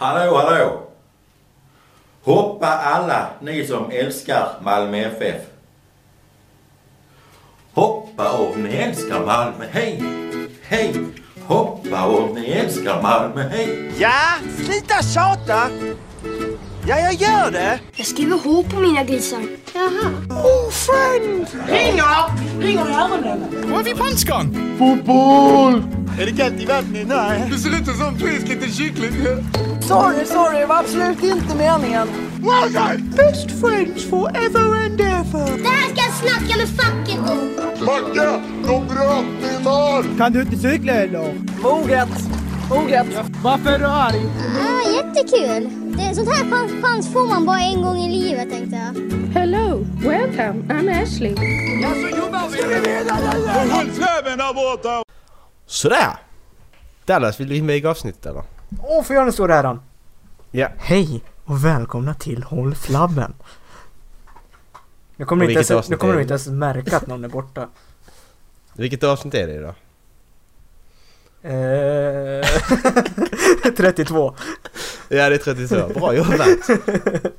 Hallå, hallå! Hoppa alla ni som älskar Malmö FF. Hoppa om ni älskar Malmö, hej! Hej! Hoppa om ni älskar Malmö, hej! Ja, sluta tjata! Ja, jag gör det! Jag skriver H på mina grisar. Jaha. Oh, friend! Ringer! Ringer i öronen. Var är vi punchgun? Fotboll! Är det kallt i vattnet? Nej. Det ser ut som frisk liten kyckling. Sorry, sorry. Det var absolut inte meningen. Best friends forever and ever. Det här ska jag snacka med facket om. Macke, de bröt min arm! Kan du inte cykla eller? Moget. Moget. Varför är du arg? Ah, jättekul. Det, sånt här chans, chans får man bara en gång i livet tänkte jag. Hello, welcome, I'm Ashley. Håll släven där borta! Sådär! Dallas, vill du inviga avsnittet eller? Åh, får jag den stora äran? Ja. Hej och välkomna till Håll Flabben. Nu kommer, du inte ens, nu kommer du inte ens märka att någon är borta. Vilket avsnitt är det idag? Eh, 32. Ja, det är 32. Bra jobbat!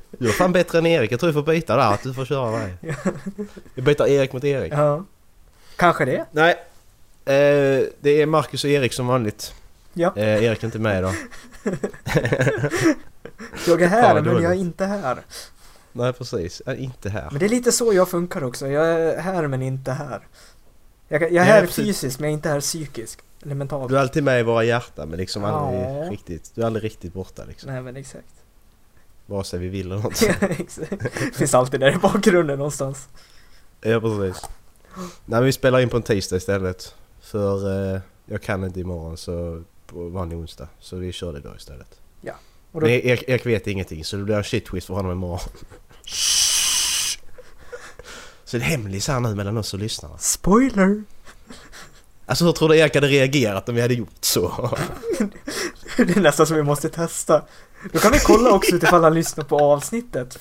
Du är fan bättre än Erik. Jag tror vi får byta där, att du får köra mig. Vi byter Erik mot Erik. Ja. Kanske det. Nej. Eh, det är Marcus och Erik som vanligt. Ja. Eh, Erik är inte med idag. Jag är här Fan, men jag är inte här. Nej, precis. Är inte här. Men det är lite så jag funkar också. Jag är här men inte här. Jag, jag är Ja, här precis. fysiskt men jag är inte här psykiskt. Eller mentalt. Du är alltid med i våra hjärtan men liksom aldrig Ja. riktigt. Du är aldrig riktigt borta liksom. Nej men exakt. Vare sig vi vill eller. Ja, exakt. Finns alltid där i bakgrunden någonstans. Ja precis. Nej men vi spelar in på en tisdag istället. För eh, jag kan inte imorgon så på vanlig onsdag. Så vi kör det då istället. Och då, Men Erik, Erik vet ingenting så det blir en shitquiz för honom imorgon. Så det är hemlis här nu mellan oss och lyssnarna. spoiler! Alltså hur tror du Erik hade reagerat om vi hade gjort så? Det är nästan som vi måste testa. Då kan vi kolla också utifall han lyssnar på avsnittet.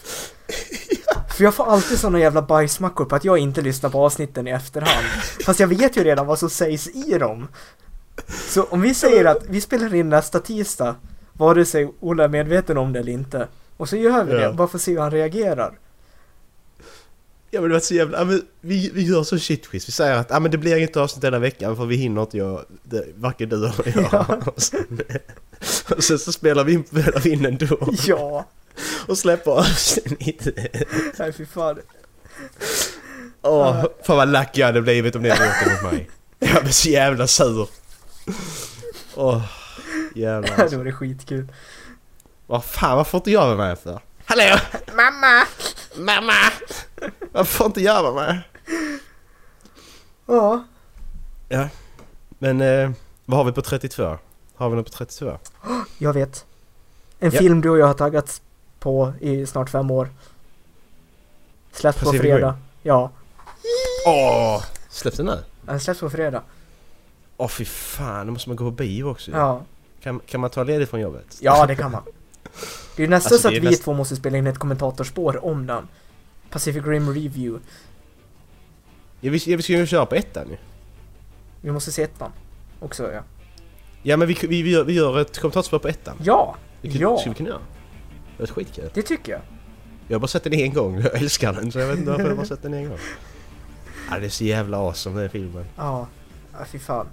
För jag får alltid såna jävla bajsmackor på att jag inte lyssnar på avsnitten i efterhand. Fast jag vet ju redan vad som sägs i dem. Så om vi säger att vi spelar in nästa tisdag, vare sig Ola är medveten om det eller inte. Och så gör vi Ja. det, bara för att se hur han reagerar. Ja men det var så jävla... Ja, men vi, vi gör så shitquiz. Vi säger att ah, men det blir inget avsnitt denna veckan för vi hinner inte göra det, varken du eller jag. Ja. Och, sen, och sen så spelar vi in, spelar vi in ändå. Ja, Och släpper avsnitt. nej fy fan. Åh, fan vad lack jag hade blivit om ni hade gjort det mot mig. Jag blev så jävla sur. Åh, jävlar Det alltså. var det skitkul. Vad fan, vad får inte jag vara med för? Hallå! Mamma! Mamma! Varför får inte jag vara med? Ja, Men eh, vad har vi på 32? Har vi något på 32? jag vet. En Ja. film du och jag har taggats på i snart fem år. Släpps på Pacific fredag. Ja, Åh! Släpps den nu? den släpps på fredag. Åh fy fan, då måste man gå på bio också. Ja, kan, kan man ta ledigt från jobbet? ja det kan man. Det är ju nästan Alltså, så att vi näst- två måste spela in ett kommentatorspår om den. Pacific Rim Review. Ja, vi, ja, vi ska ju köra på ettan ju. Vi måste se ettan. Också ja. Ja men vi, vi, vi, gör, vi gör ett kommentatorspår på ettan. Ja! Det kan, Ja. skulle vi kunna göra. Det är skitkul. Det tycker jag. Jag har bara sett den en gång, jag älskar den så jag vet inte varför jag bara sett den en gång. Ja, det är så jävla awesome den filmen. Ja. Ja, fy fan.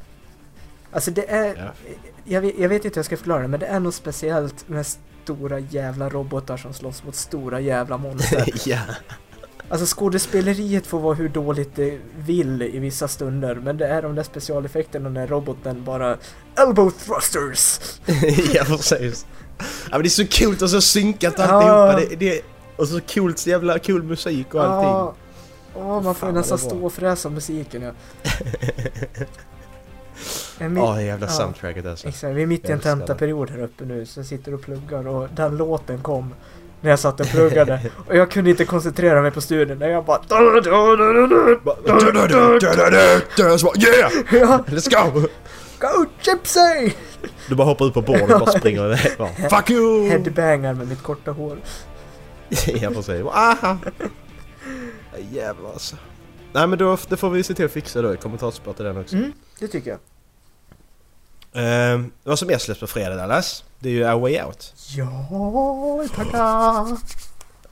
Alltså det är... Ja. Jag, vet, jag vet inte hur jag ska förklara det, men det är något speciellt med stora jävla robotar som slåss mot stora jävla monster. ja. Alltså skådespeleriet får vara hur dåligt det vill i vissa stunder, men det är de där specialeffekterna när roboten bara Elbow thrusters! ja precis. Ja men det är så coolt och så synkat Ja. alltihopa. Det, det, och så coolt, så jävla cool musik och allting. Ja. Åh, man får Fan, nästan stå och fräsa musiken ja. Mi- Åh, det jävla ja. soundtracket alltså. Exakt, vi är mitt i en tentaperiod här uppe nu, så jag sitter och pluggar och den låten kom när jag satt och pluggade och jag kunde inte koncentrera mig på studien när jag bara Yeah! ja, Let's go! Go Gypsy! Du bara hoppar ut på bordet och bara springer iväg. Fuck you! Headbangar med mitt korta hår. ja precis. Aha! Jävlar alltså. Nej men då det får vi se till att fixa då. Kommentarsspår till den också. Mm, det tycker jag. Ehm, vad som mer släpps på fredag Dallas? Det är ju A Way Out. Ja, tackar!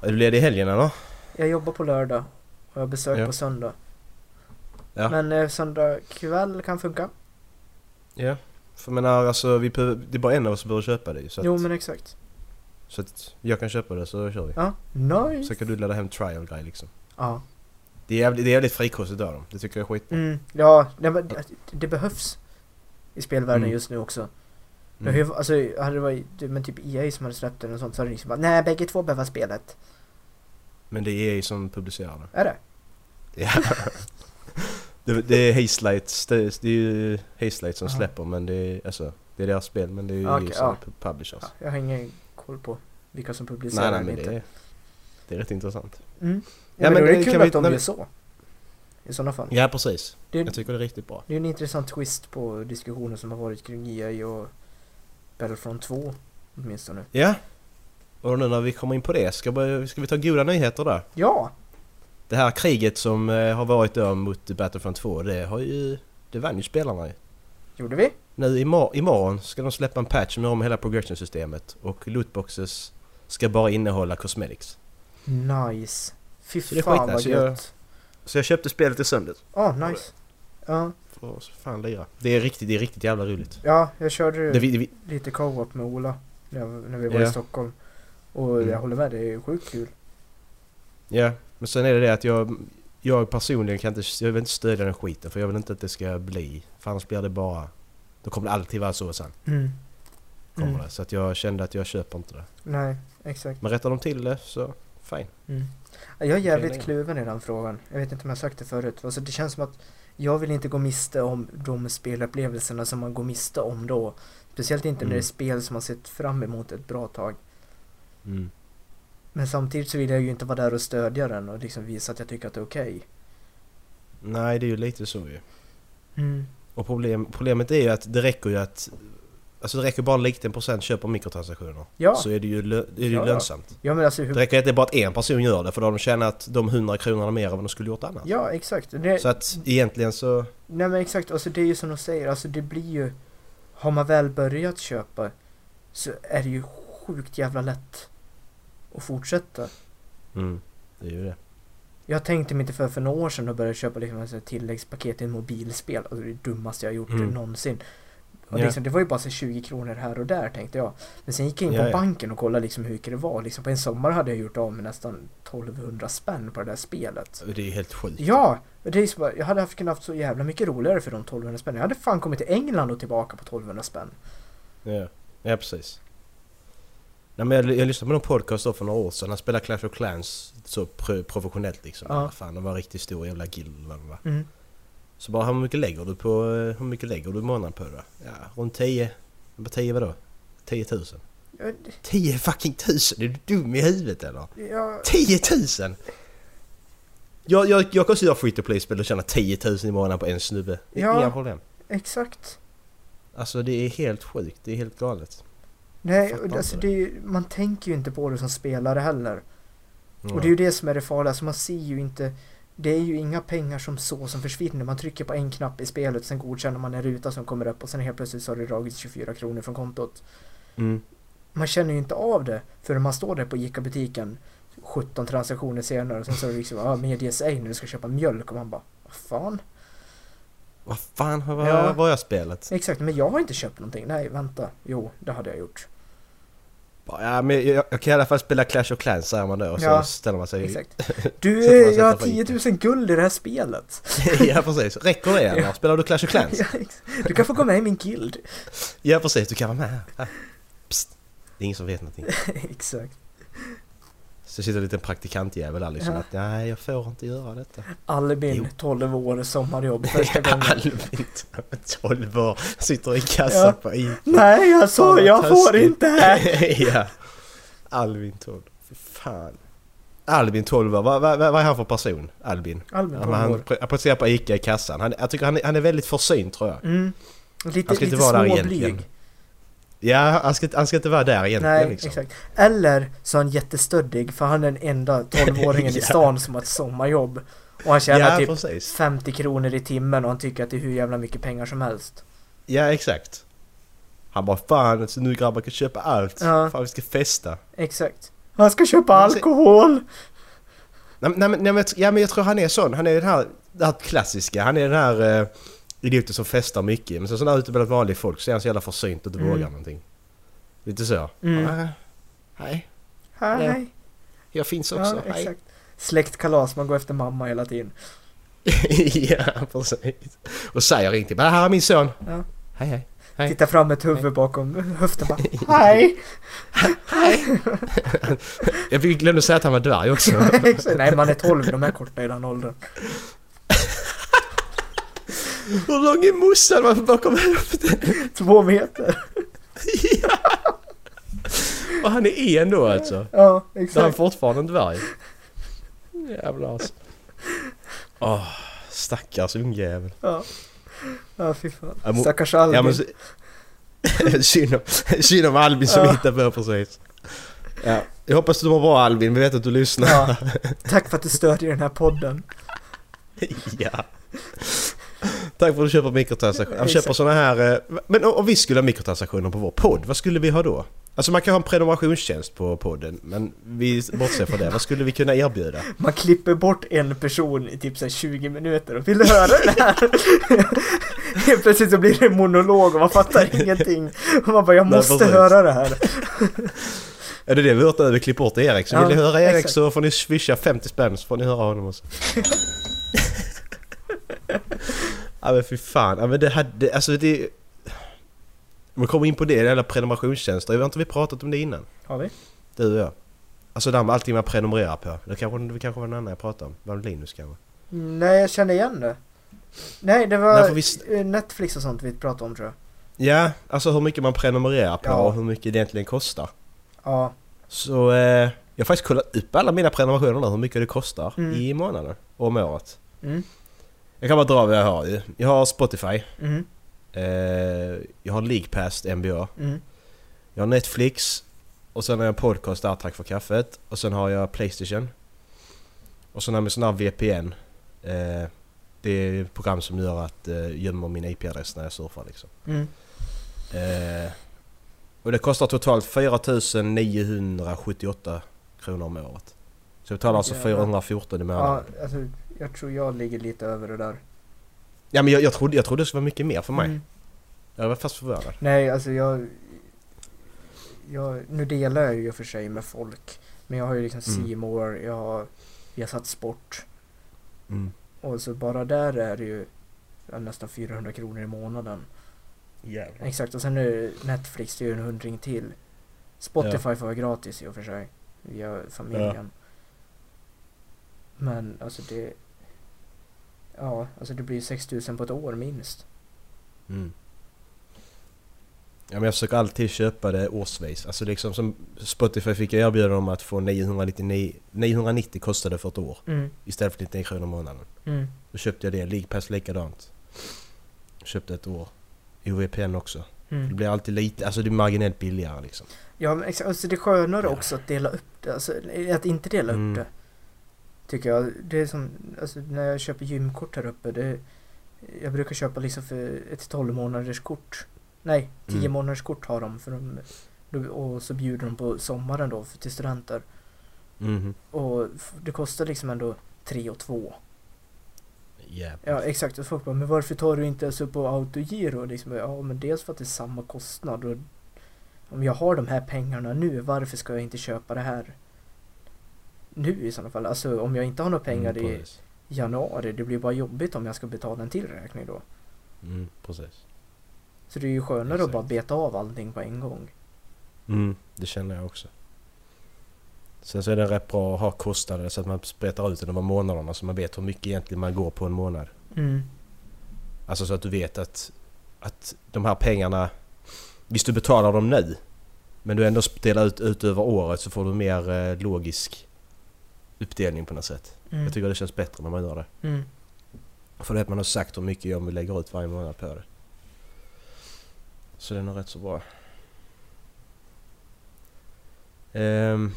Är du ledig i helgen eller? Jag jobbar på lördag och jag besök Ja. på söndag. Ja. Men eh, söndag kväll kan funka. Ja. För jag menar alltså, vi behöver, det är bara en av oss som behöver köpa det så, Jo att, men exakt. så att jag kan köpa det så kör vi. Ja, nice! Så kan du ladda hem trial guy liksom. Ja. Det är jävligt, det är jävligt frikostigt av dem. Det tycker jag är skitbra. Mm, ja, men det, det behövs i spelvärlden Mm. just nu också. Mm. ju- Alltså, hade det varit men typ EA som hade släppt det och sånt så hade det liksom bara, nej bägge två behöver spelet. Men det är EA som publicerar det. Är det? Ja. det, det är Hazelight, det, det är ju Hazelight som Aha. släpper men det är alltså, det är deras spel men det är ju Okej, EA som ja. är pu- publishers. Ja, jag har ingen koll på vilka som publicerar nej nej men inte. det är, det är rätt intressant. Mm. Ja, Ja, men, men då är det det kul vi- att de när gör vi- så. I sådana fall. Ja precis. Det, Jag tycker det är riktigt bra. det är en intressant twist på diskussionen som har varit kring EA och Battlefront 2 åtminstone. Ja. Och nu när vi kommer in på det, ska, börja, ska vi ta goda nyheter där? Ja! Det här kriget som eh, har varit då mot Battlefront 2, det har ju... Det vann ju spelarna ju. Gjorde vi? Nu imor- imorgon ska de släppa en patch med om hela progression-systemet och lootboxes ska bara innehålla cosmetics. Nice. Fy fan vad gött. Så jag köpte spelet i söndags. Ja, nice. Ja, För att fan lira. Det är riktigt, det är riktigt jävla roligt. ja, jag körde Det, vi, det, vi, lite co-op med Ola när vi var Ja. i Stockholm. Och Mm. jag håller med, det är sjukt kul. ja, men sen är det det att jag, jag personligen kan inte, jag vill inte stödja den skiten för jag vill inte att det ska bli, för annars blir det bara, då kommer det alltid vara så sen. Mm. Kommer Mm. det. Så att jag kände att jag köper inte det. Nej, exakt. Men rättar de till det så, fine. Mm. Jag är jävligt kluven i den frågan. Jag vet inte om jag sagt det förut. Alltså det känns som att jag vill inte gå miste om de spelupplevelserna som man går miste om då. Speciellt inte när det är Mm. spel som man sett fram emot ett bra tag. Mm. Men samtidigt så vill jag ju inte vara där och stödja den och liksom visa att jag tycker att det är okej. Nej, det är ju lite så ju. Mm. Och problem, problemet är ju att det räcker ju att... Alltså det räcker bara en liten procent köper mikrotransaktioner. Ja. Så är det ju, lö, är det ju Ja, lönsamt. Ja men alltså Det hur... räcker det är bara att en person gör det för då har de tjänat de 100 kronorna mer än vad de skulle gjort annars. Ja exakt. Det, Så att egentligen så... Nej men exakt, alltså det är ju som de säger, alltså det blir ju Har man väl börjat köpa Så är det ju sjukt jävla lätt Att fortsätta Mm, det är ju det. Jag tänkte mig inte för för några år sedan att börja köpa liksom här tilläggspaket i en mobilspel Alltså det är det dummaste jag har gjort Mm. någonsin och Ja. liksom, Det var ju bara så 20 kronor här och där tänkte jag Men sen gick jag in på ja. banken och kollade liksom hur mycket det var liksom, På en sommar hade jag gjort av med nästan 1200 spänn på det där spelet Det är ju helt sjukt. Ja! Det är så bara, jag hade haft, kunnat haft så jävla mycket roligare för de 1200 spänn. Jag hade fan kommit till England och tillbaka på 1200 spänn. Ja, ja precis. Nej, men jag, jag lyssnade på någon podcast då för några år sedan. Han spelade Clash of Clans så pro, professionellt liksom. Ja. Fan, de var en riktigt stor jävla guild det var. Mm. Så bara, hur mycket lägger du på... eh, Hur mycket lägger du i månaden på det? Ja, runt 10. Vad 10 vadå? 10 000? Ja, 10 fucking tusen? Är du dum i huvudet eller? Ja, 10 000! Jag, jag, jag kan göra free to play-spel och tjäna 10 000 i månaden på en snubbe. Ja. Inga problem. exakt. Alltså det är helt sjukt. Det är helt galet. Nej, alltså, det. ju- man tänker ju inte på det som spelare heller. Ja. Och det är ju det som är det farliga. Alltså, man ser ju inte det är ju inga pengar som så som försvinner. Man trycker på en knapp i spelet, sen godkänner man en ruta som kommer upp och sen helt plötsligt så har det dragits 24 kronor från kontot. Mm. Man känner ju inte av det förrän man står där på ICA-butiken 17 transaktioner senare och sen så är det liksom ja, medias ej när du ska köpa mjölk och man bara vad fan? Vad fan har Ja. vad har jag spelat? Exakt, men jag har inte köpt någonting. Nej, vänta. Jo, det hade jag gjort. Ja, men jag, jag kan i alla fall spela Clash of Clans säger man då och så Ja, ställer man sig... Exakt. Du, jag har på 10 000 guld i det här spelet. ja precis, räcker det eller? Ja. Spelar du Clash of Clans? Ja, du kan få gå med i min guild. Ja precis, du kan vara med här. Psst. Det är ingen som vet någonting. Exakt. Så sitter en liten praktikantjävel där liksom Ja. att nej jag får inte göra detta. Albin, Jo. 12 år, sommarjobb första gången. Albin, 12 år, sitter i kassan Ja. på Ica. Nej, jag sa jag vad får inte här. ja. Albin 12. Fy fan. Albin 12 år, vad, vad, vad är han för person? Albin? Albin, Ja, 12 men han apporterar på Ica i kassan. Han, jag tycker han, är- han är väldigt försynt tror jag. Mm. Lite, Han ska inte lite vara där egentligen. Ja, han ska, han ska inte vara där egentligen Nej, liksom. exakt. Eller så är han jättestöddig för han är den enda 12-åringen i Ja. stan som har ett sommarjobb. Och han tjänar Ja, typ precis. 50 kronor i timmen och han tycker att det är hur jävla mycket pengar som helst. Ja, exakt. Han bara fan så nu grabbar kan köpa allt. Ja. Fan vi ska festa. Exakt. Han ska köpa Men alkohol! Nej, men- nej, nej, men, jag- ja, men jag tror han är sån. Han är den här, det här klassiska. Han är den här uh, idioten som festar mycket. Men sen så när han är ute bland vanligt folk så är han så jävla försynt och inte Mm. vågar någonting. Lite så. Mm. Ah, hej, Hej. Ja. jag finns också. Ja, hej. exakt. Släktkalas, man går efter mamma hela tiden. ja, precis. Och säger inte bara här är min son. Ja. Hej hej. Hej. Titta fram ett huvud bakom höften bara Hej! Jag fick- glömde säga att han var dvärg också. Nej man är 12, de är korta i den åldern. Hur lång är morsan Man bakom höften? Två meter. Och han är en då alltså. Ja, Så han är exakt. fortfarande en dvärg. Jävlar alltså. Åh, stackars ungjävel. Ja. Ja, fy fan. Ja, Stackars Albin. Ja men synd, om, Albin som Ja. hittade på precis. Ja. Jag hoppas du mår bra Albin, vi vet att du lyssnar. Ja. Tack för att du stödjer den här podden. Ja. Tack för att du köper mikrotransaktioner. Jag köper såna här... eh, Men om vi skulle ha mikrotransaktioner på vår podd, vad skulle vi ha då? Alltså man kan ha en prenumerationstjänst på podden, men vi bortser från det. Vad skulle vi kunna erbjuda? Man klipper bort en person i typ så här 20 minuter och vill du höra det här? Helt plötsligt så blir det en monolog och man fattar ingenting. Och man bara, jag Nej, måste precis. höra det här. Är det det vi har hört över? Klipp bort Erik. Så Ja, vill ni höra Erik exakt. så får ni swisha 50 spänn så får ni höra honom också. ja men fy fan. Ja men det hade... Alltså det... Om vi kommer in på det, det jävla prenumerationstjänster. Jag vet inte om vi pratat om det innan. Har vi? Du och jag. Alltså det här med allting man prenumererar på. Det kanske, det kanske var någon annan jag pratade om. Var det Linus kanske? Nej, jag känner igen det. Nej, det Nej, var för visst- eh, Netflix och sånt vi pratade om tror jag. Ja, alltså hur mycket man prenumererar på Ja. och hur mycket det egentligen kostar. Ja, Så eh, jag har faktiskt kollat upp alla mina prenumerationer nu, hur mycket det kostar Mm. i månaden och om året. mm, Jag kan bara dra vad jag har ju. Jag har Spotify. mm, Eh, jag har Leaguepass NBA. mm. Jag har Netflix. Och sen har jag en podcast där, tack för kaffet. Och sen har jag Playstation. Och sen har jag sån här VPN. Eh, det är ett program som gör att eh, gömmer min IP-adress när jag surfar liksom. mm. Eh, och det kostar totalt 4978 kronor om året. Så jag betalar alltså Jävlar. 414 i månaden. Ja, alltså jag tror jag ligger lite över det där. Ja men jag, jag, trodde, jag trodde det skulle vara mycket mer för mig. Mm. Jag var fast förvånad. Nej, alltså jag, jag... Nu delar jag ju för sig med folk. Men jag har ju liksom Mm. C More, jag har Viasat Sport. Mm. Och så bara där är det ju ja, nästan 400 kronor i månaden. Jävlar. Exakt, och sen är det Netflix, det är ju en hundring till. Spotify får jag gratis i och för sig. Via familjen. Men alltså det... Ja, alltså det blir 6000 på ett år minst. Mm. Ja men jag försöker alltid köpa det årsvis. Alltså liksom som Spotify fick jag erbjuda om att få 999, 990 kostade för ett år. Mm, Istället för 99 kronor i månaden. mm, Då köpte jag det. Leaguepass likadant. Köpte ett år. OVPN också. Det mm. blir alltid lite, alltså det är marginellt billigare liksom. Ja men exakt, alltså det är skönare Ja. också att dela upp det. Alltså att inte dela upp Mm. det. Tycker jag. Det är som, alltså när jag köper gymkort här uppe. Det, jag brukar köpa liksom för ett 12 månaders kort. Nej, 10 Mm. månaders kort har de. För de och så bjuder de på sommaren då för, till studenter. Mhm. Och det kostar liksom ändå 3 och 2. Jävlar. Ja exakt, och folk bara, men varför tar du inte så på autogiro? Liksom, ja men dels för att det är samma kostnad och om jag har de här pengarna nu, varför ska jag inte köpa det här nu i sådana fall? Alltså om jag inte har några pengar Mm, i januari, det blir bara jobbigt om jag ska betala en till räkning då. Mm, precis. Så det är ju skönare att bara beta av allting på en gång. Mm, det känner jag också. Sen så är det rätt bra att ha kostnader så att man spretar ut det över månaderna så man vet hur mycket egentligen man går på en månad. Mm. Alltså så att du vet att, att de här pengarna, visst du betalar dem nu, men du ändå delar ut, ut över året så får du mer eh, logisk uppdelning på något sätt. Mm. Jag tycker det känns bättre när man gör det. Mm. För det att man har sagt hur mycket jag lägger ut varje månad på det. Så det är nog rätt så bra. Ehm,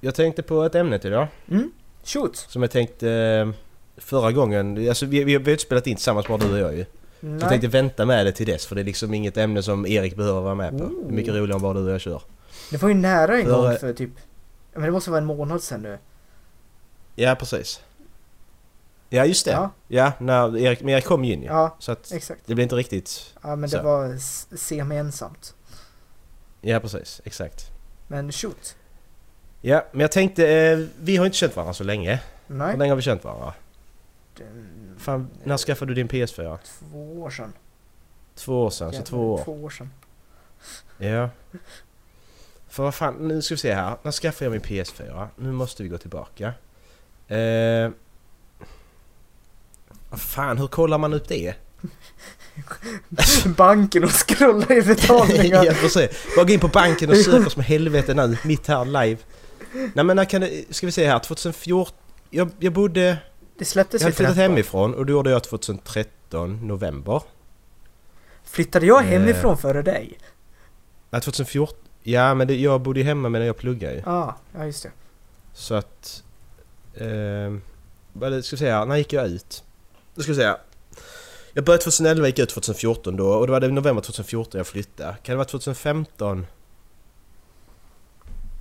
jag tänkte på ett ämne till idag. Mm. Shoot! Som jag tänkte eh, förra gången. Alltså vi, vi har inte spelat in tillsammans bara du och jag ju. Jag Nej. tänkte vänta med det till dess för det är liksom inget ämne som Erik behöver vara med på. Det är mycket Oh. roligare om bara du och jag kör. Det var ju nära en För- gång för typ... Men det måste vara en månad sedan nu. Ja, precis. Ja, just det. Ja. Ja, när Erik, men Erik kom ju in ja. Ja, Så att exakt. det blir inte riktigt... Ja, men det Så. var s- semi-ensamt. Ja, precis. Exakt. Men shoot. Ja, men jag tänkte... Eh, vi har inte känt varandra så länge. Nej. Hur länge har vi känt varandra? Den- Fan, när skaffade du din PS4? Två år sedan. Två år sedan, så två år. Två år sedan. Ja. För vad fan, nu ska vi se här. När skaffade jag min PS4? Nu måste vi gå tillbaka. Eh... Vad fan, hur kollar man upp det? Banken och scrolla i betalningar. får se. Bara gå in på banken och söka som helvete nu, mitt här live. Nej men när kan det, ska vi se här, 2014... Jag, jag bodde... Det släpptes Jag hade flyttat 13. hemifrån och då gjorde jag 2013, november. Flyttade jag Eh. hemifrån före dig? Nej 2014... Ja men det, jag bodde ju hemma medan jag pluggade ju. Ah, ja, just det. Så att... Eh, vad ska vi säga, när gick jag ut? Då ska vi säga. Jag började 2011 gick ut 2014 då och det var det november 2014 jag flyttade. Kan det vara 2015?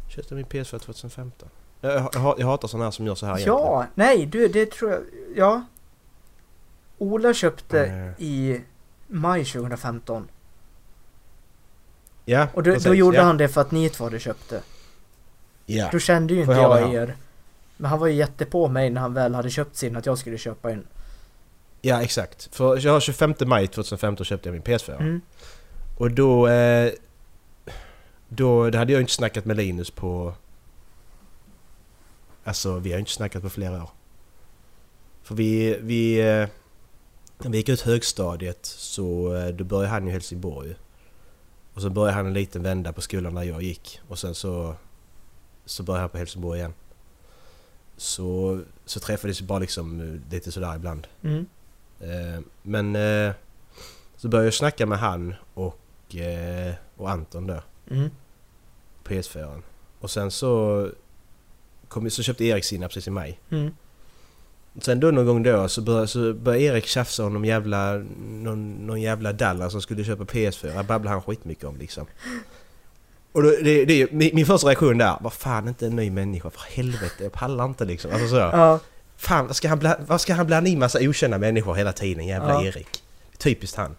Köpte jag min PS4 2015? Jag, jag, jag, jag hatar sådana här som gör så här egentligen. Ja, nej du, det tror jag... Ja. Ola köpte Eh. i maj 2015. Ja, Och då, då gjorde ja. han det för att ni två hade köpt det. Ja. Då kände ju inte jag jag er. Men han var ju jättepå mig när han väl hade köpt sin att jag skulle köpa en. ja, exakt. För jag 25 maj 2015 köpte jag min PS4. Mm. Och då... Eh, då det hade jag inte snackat med Linus på... Alltså vi har inte snackat på flera år. För vi... vi eh, när vi gick ut högstadiet så eh, då började han i Helsingborg. Och så började han en liten vända på skolan där jag gick. Och sen så... Så började han på Helsingborg igen. Så, så träffades vi bara liksom eh, lite sådär ibland. Mm. Eh, men eh, så började jag snacka med han och, eh, och Anton då. Mm. På PS4. Och sen så, kom, så köpte Erik sina precis i maj. Mm. Sen då någon gång då så började, så började Erik tjafsa om någon jävla, någon, någon jävla dallar som skulle köpa PS4. Babblade han skitmycket om liksom. Och då, det, det, är- min, min första reaktion där, vad fan inte en ny människa, för helvete, jag pallar inte liksom. Alltså så. Ja. Fan, vad ska han, bla, vad ska han blanda in massa okända människor hela tiden? Jävla Ja. Erik. Typiskt han.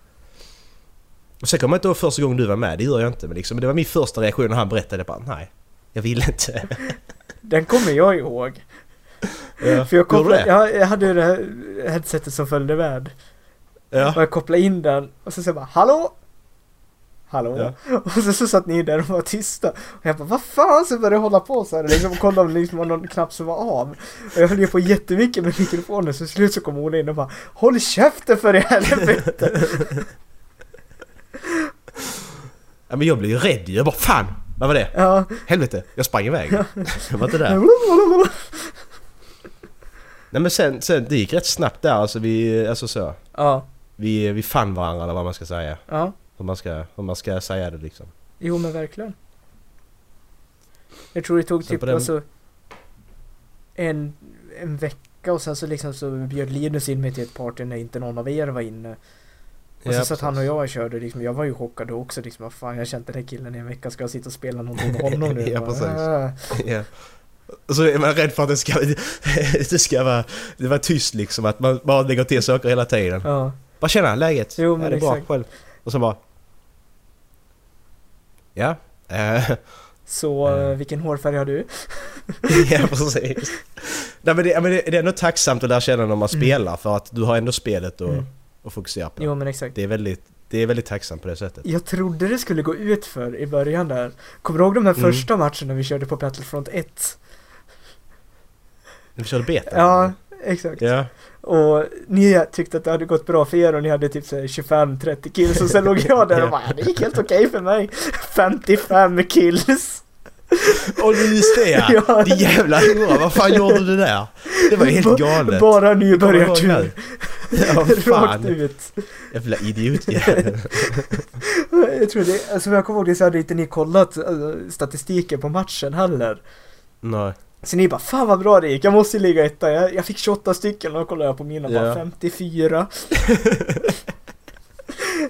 Och sen kommer jag inte ihåg första gången du var med, det gör jag inte. Men, liksom, det var min första reaktion när han berättade bara nej. Jag vill inte. Den kommer jag ihåg. Ja. För jag, kopplade, jag, jag hade ju det här headsetet som följde med. Ja. Och jag kopplade in den och så sa jag bara Hallå? Hallå? Och så, så satt ni där och var tysta. Och jag bara vad fan? Så började jag hålla på så här liksom, och kolla om det liksom var någon knapp som var av. Och jag höll ju på jättemycket med mikrofonen så till slut så kom Ola in och bara Håll käften för i helvete! ja men jag blev ju rädd. Jag bara fan! Vad var det? Ja. Helvete! Jag sprang iväg. Jag var inte där. Nej men sen, sen det gick rätt snabbt där alltså vi, alltså så. Ja. Vi, vi fann varandra eller vad man ska säga. Ja. Hur man ska, hur man ska säga det liksom. Jo men verkligen. Jag tror det tog Sen typ den- alltså en, en vecka och sen så liksom så bjöd Linus in mig till ett party när inte någon av er var inne. Och Ja, så satt han och jag och körde liksom, jag var ju chockad då också liksom, vad fan jag har känt den här killen i en vecka, ska jag sitta och spela någonting med honom nu? Ja, precis. "Ah." Ja. Så är man rädd för att det ska, det ska vara, det var tyst liksom, att man bara lägger till saker hela tiden. Ja. Bara känna läget. Jo, ja, men det är bra exakt. själv. Och så bara... Ja. eh, Så eh, vilken hårfärg har du? ja, precis. Nej, men det, ja, men det, det är ändå tacksamt att lära känna när man Mm. spelar för att du har ändå spelet att, Mm. fokusera på. Jo men exakt. Det är väldigt, det är väldigt tacksamt på det sättet. Jag trodde det skulle gå ut för i början där. Kommer du ihåg de här Mm. första matcherna vi körde på Battlefront 1? Vi körde beta. Ja, exakt. Ja. Och ni tyckte att det hade gått bra för er och ni hade typ så här 25-30 kills och sen låg jag där och bara det gick helt okej för mig. 55 kills. Och just det ja! Din jävla hora, vad fan gjorde du där? Det var helt galet. Bara nybörjartur. Ja, Rakt ut. Jävla idiotjävel. Jag tror det, alltså jag kommer ihåg det så hade inte ni kollat alltså, statistiken på matchen heller. Nej. Så ni bara fan vad bra det gick, jag måste ligga etta. Jag, jag fick 28 stycken och då kollade jag på mina bara Ja. 54.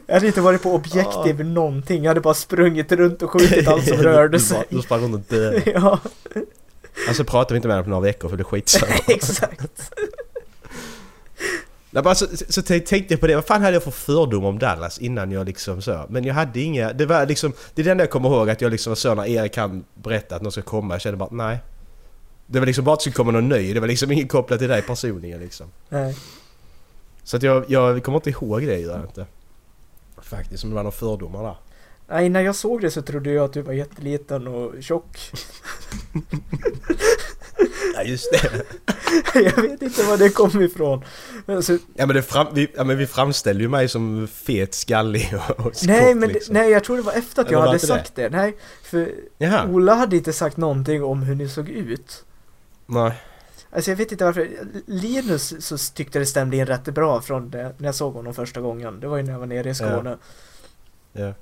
Jag hade inte varit på objektiv någonting. Jag hade bara sprungit runt och skjutit allt som rörde sig. bara- Du sprang runt och dödade. Ja, Alltså pratade vi inte med henne på några veckor för det skitsamma. exakt. Nej, bara så, så t- tänkte jag på det, vad fan hade jag för fördom om Dallas innan jag liksom så. Men jag hade inga, det var liksom, det är det enda jag kommer ihåg att jag liksom var så när Erik han berättade att någon ska komma, jag kände bara nej. Det var liksom bara att det skulle komma någon ny, det var liksom inget kopplat till dig personligen liksom. Nej. Så att jag, jag kommer inte ihåg det jag inte. Faktiskt, om det var några fördomar där. Nej, när jag såg det så trodde jag att du var jätteliten och tjock. Ja just det. Jag vet inte var det kom ifrån. Alltså, Ja men, det fram, vi, ja, men vi framställde ju mig som fet, skallig och, och nej, men liksom. nej, jag tror det var efter att Eller jag hade inte det? sagt det. Nej, för Jaha, Ola hade inte sagt någonting om hur ni såg ut. Nej. Alltså jag vet inte varför. Linus så tyckte det stämde in rätt bra från det, när jag såg honom första gången. Det var ju när jag var nere i Skåne. Ja.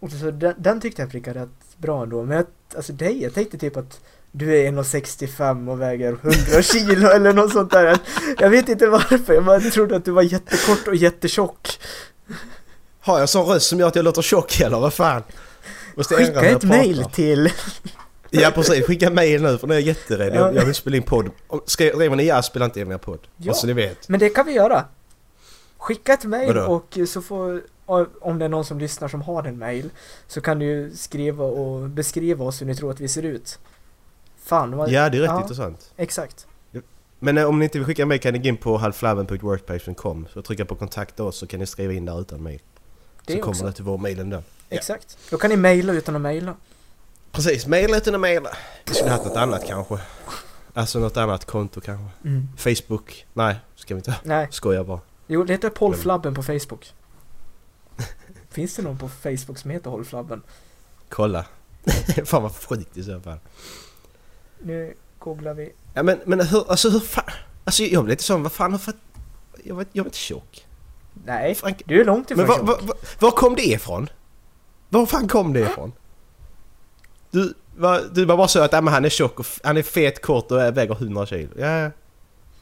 Och så den, den tyckte jag prickade rätt bra ändå. Men jag, alltså dig, jag tänkte typ att du är 1,65 och väger 100 kilo eller något sånt där. Jag vet inte varför, jag bara trodde att du var jättekort och jättetjock. Har jag sån röst som gör att jag låter tjock eller vad fan? Måste Skicka ett mail till... Ja precis, skicka mail nu för nu är jag jätterädd. Ja. Jag, jag vill spela in podd. Skriver ni ja, spela inte in mer podd. Ja. Ja. Så ni vet. Men det kan vi göra. Skicka ett Vadå? och så får, om det är någon som lyssnar som har en mail, så kan du skriva och beskriva oss hur ni tror att vi ser ut. Fan vad... Ja, det är rätt ja, intressant. Exakt. Men eh, om ni inte vill skicka mail kan ni gå in på halflabben.wordpage.com så trycka på kontakta oss så kan ni skriva in där utan. Det Så kommer också. det till vår mail ändå. Exakt. Då kan ni mejla utan att mejla. Precis, maila utan att maila. Vi skulle haft något annat kanske. Alltså något annat konto kanske. Mm. Facebook? Nej, ska vi inte. Nej. Skojar bara. Jo, det heter Håll Flabben på Facebook. Finns det någon på Facebook som heter Håll Flabben? Kolla. fan vad sjukt i så fall. Nu googlar vi. Ja men, men hur, alltså hur fan... Alltså jag blir lite sån, vad fan har för... Jag var, jag var inte tjock. Nej, Frank, du är långt ifrån men var, tjock. var, var, var kom det ifrån? Var fan kom det ifrån? Du, var, du var bara så att men han är tjock och han är fet, kort och väger 100 kilo. Ja,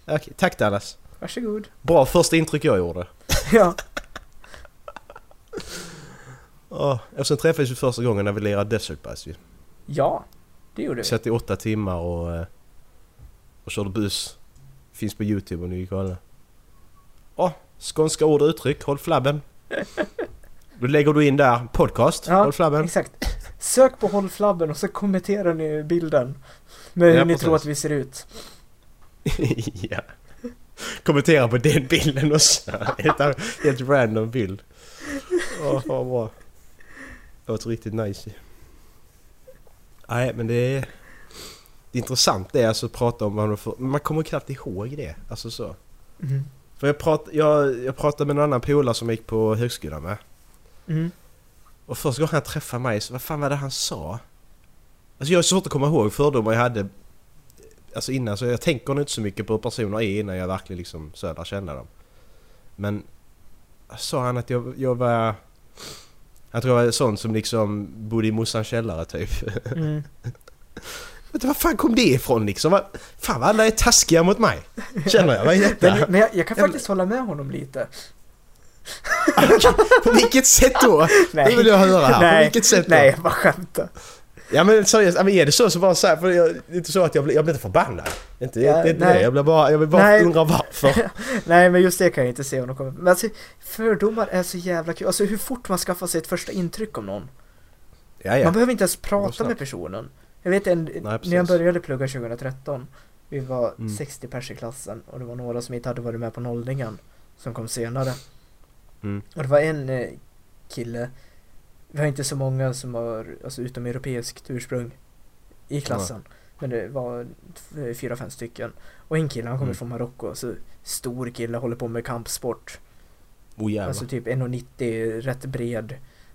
ja. Tack Dallas. Varsågod. Bra första intryck jag gjorde. Ja. Oh, och sen träffades vi första gången när vi lirade Desert Bus ju. Ja, det gjorde Vi satt i åtta timmar och, eh, och körde buss. Finns på Youtube om ni vill kolla. Åh, skånska ord och uttryck, håll flabben. Då lägger du in där, podcast, Ja, håll flabben. Exakt. Sök på Håll Flabben och så kommenterar ni bilden. Med hur Ja, ni tror att vi ser ut. ja. Kommentera på den bilden också. helt, helt random bild. Åh, vad bra. Låter riktigt nice. Nej, men det är... Det är intressant det är alltså att prata om vad man får... Man kommer knappt ihåg det. Alltså så. Mm. För jag, prat, jag, jag pratade med en annan polare som jag gick på högskolan med. Mm. Och första gången han träffade mig så vad fan var det han sa? Alltså jag har svårt att komma ihåg fördomar jag hade Alltså innan så jag tänker nog inte så mycket på hur personer är innan jag verkligen liksom så lär känna dem. Men sa han att jag, jag var... Jag tror jag var sån som liksom bodde i morsans källare typ. Mm. Du, var fan kom det ifrån liksom? Vad- Fan vad alla är taskiga mot mig. Känner jag. Vad är detta? Men, men jag, jag kan faktiskt hålla med honom lite. På vilket sätt då? Det vill jag höra här. Nej, På vilket sätt då? nej, jag bara skämtar. Ja men seriöst, men är det så så bara så här, för jag, det är inte så att jag blir, jag blir inte förbannad. Inte, Ja, det nej. det, jag blir bara, jag vill bara Nej. undra varför. Nej, men just det kan jag inte se honom komma. Men alltså, fördomar är så jävla kul. Alltså hur fort man skaffar sig ett första intryck om någon. Ja, ja. Man behöver inte ens prata med personen. Jag vet en, när jag började plugga 2013, vi var Mm. 60 pers i klassen och det var några som inte hade varit med på nollningen som kom senare. Mm. Och det var en eh, kille, vi har inte så många som har alltså, utomeuropeiskt ursprung i klassen. Men det var fyra, fem stycken. Och en kille, han kommer Mm. från Marocko, så stor kille, håller på med kampsport. Oh jävlar. Alltså typ 1,90, rätt bred.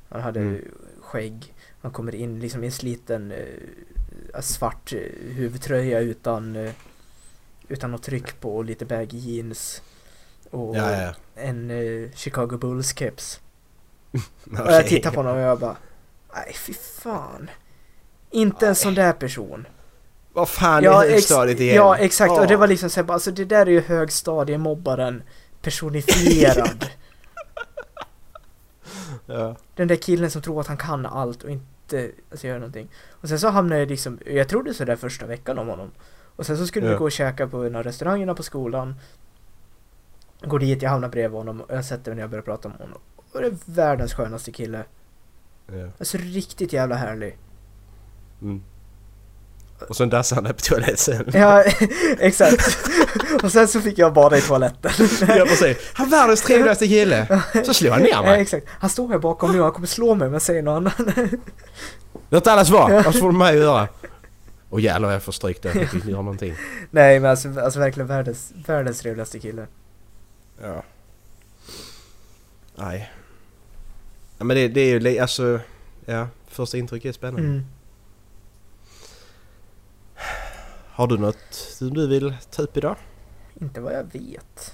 Han hade Mm. skägg. Han kommer in liksom i en sliten eh, svart eh, huvudtröja utan, eh, utan något tryck på och lite baggy jeans. Och Ja, ja. En eh, Chicago Bulls keps. Och jag tittar på honom och jag bara Nej fy fan. Inte en sån där person. Vad fan Ja, är högstadiet igen? ja exakt och det var liksom såhär, alltså det där är ju högstadiemobbaren personifierad. Ja. Den där killen som tror att han kan allt och inte alltså, gör någonting. Och sen så hamnade jag liksom, jag trodde sådär första veckan om honom. Och sen så skulle vi Ja. gå och käka på en av restaurangerna på skolan. Går dit, jag hamnar bredvid honom och jag sätter mig ner och börjar prata med honom. Och det är världens skönaste kille. ja. Alltså riktigt jävla härlig. Mm. Och sen dassade han på toaletten. Ja, exakt. och sen så fick jag bada i toaletten. Jag får säga, han är världens trevligaste kille. Så slår han ner Ja, mig. exakt. Han står här bakom nu och han kommer slå mig om jag säger något annat. Låt alla svara, annars får de mig att göra. Och jävlar jag får stryk där, jag fick inte göra någonting. Nej men alltså, alltså verkligen världens, världens trevligaste kille. Ja. Nej. Ja, men det, det är ju alltså, ja, första intryck är spännande. Mm. Har du något som du vill ta upp idag? Inte vad jag vet.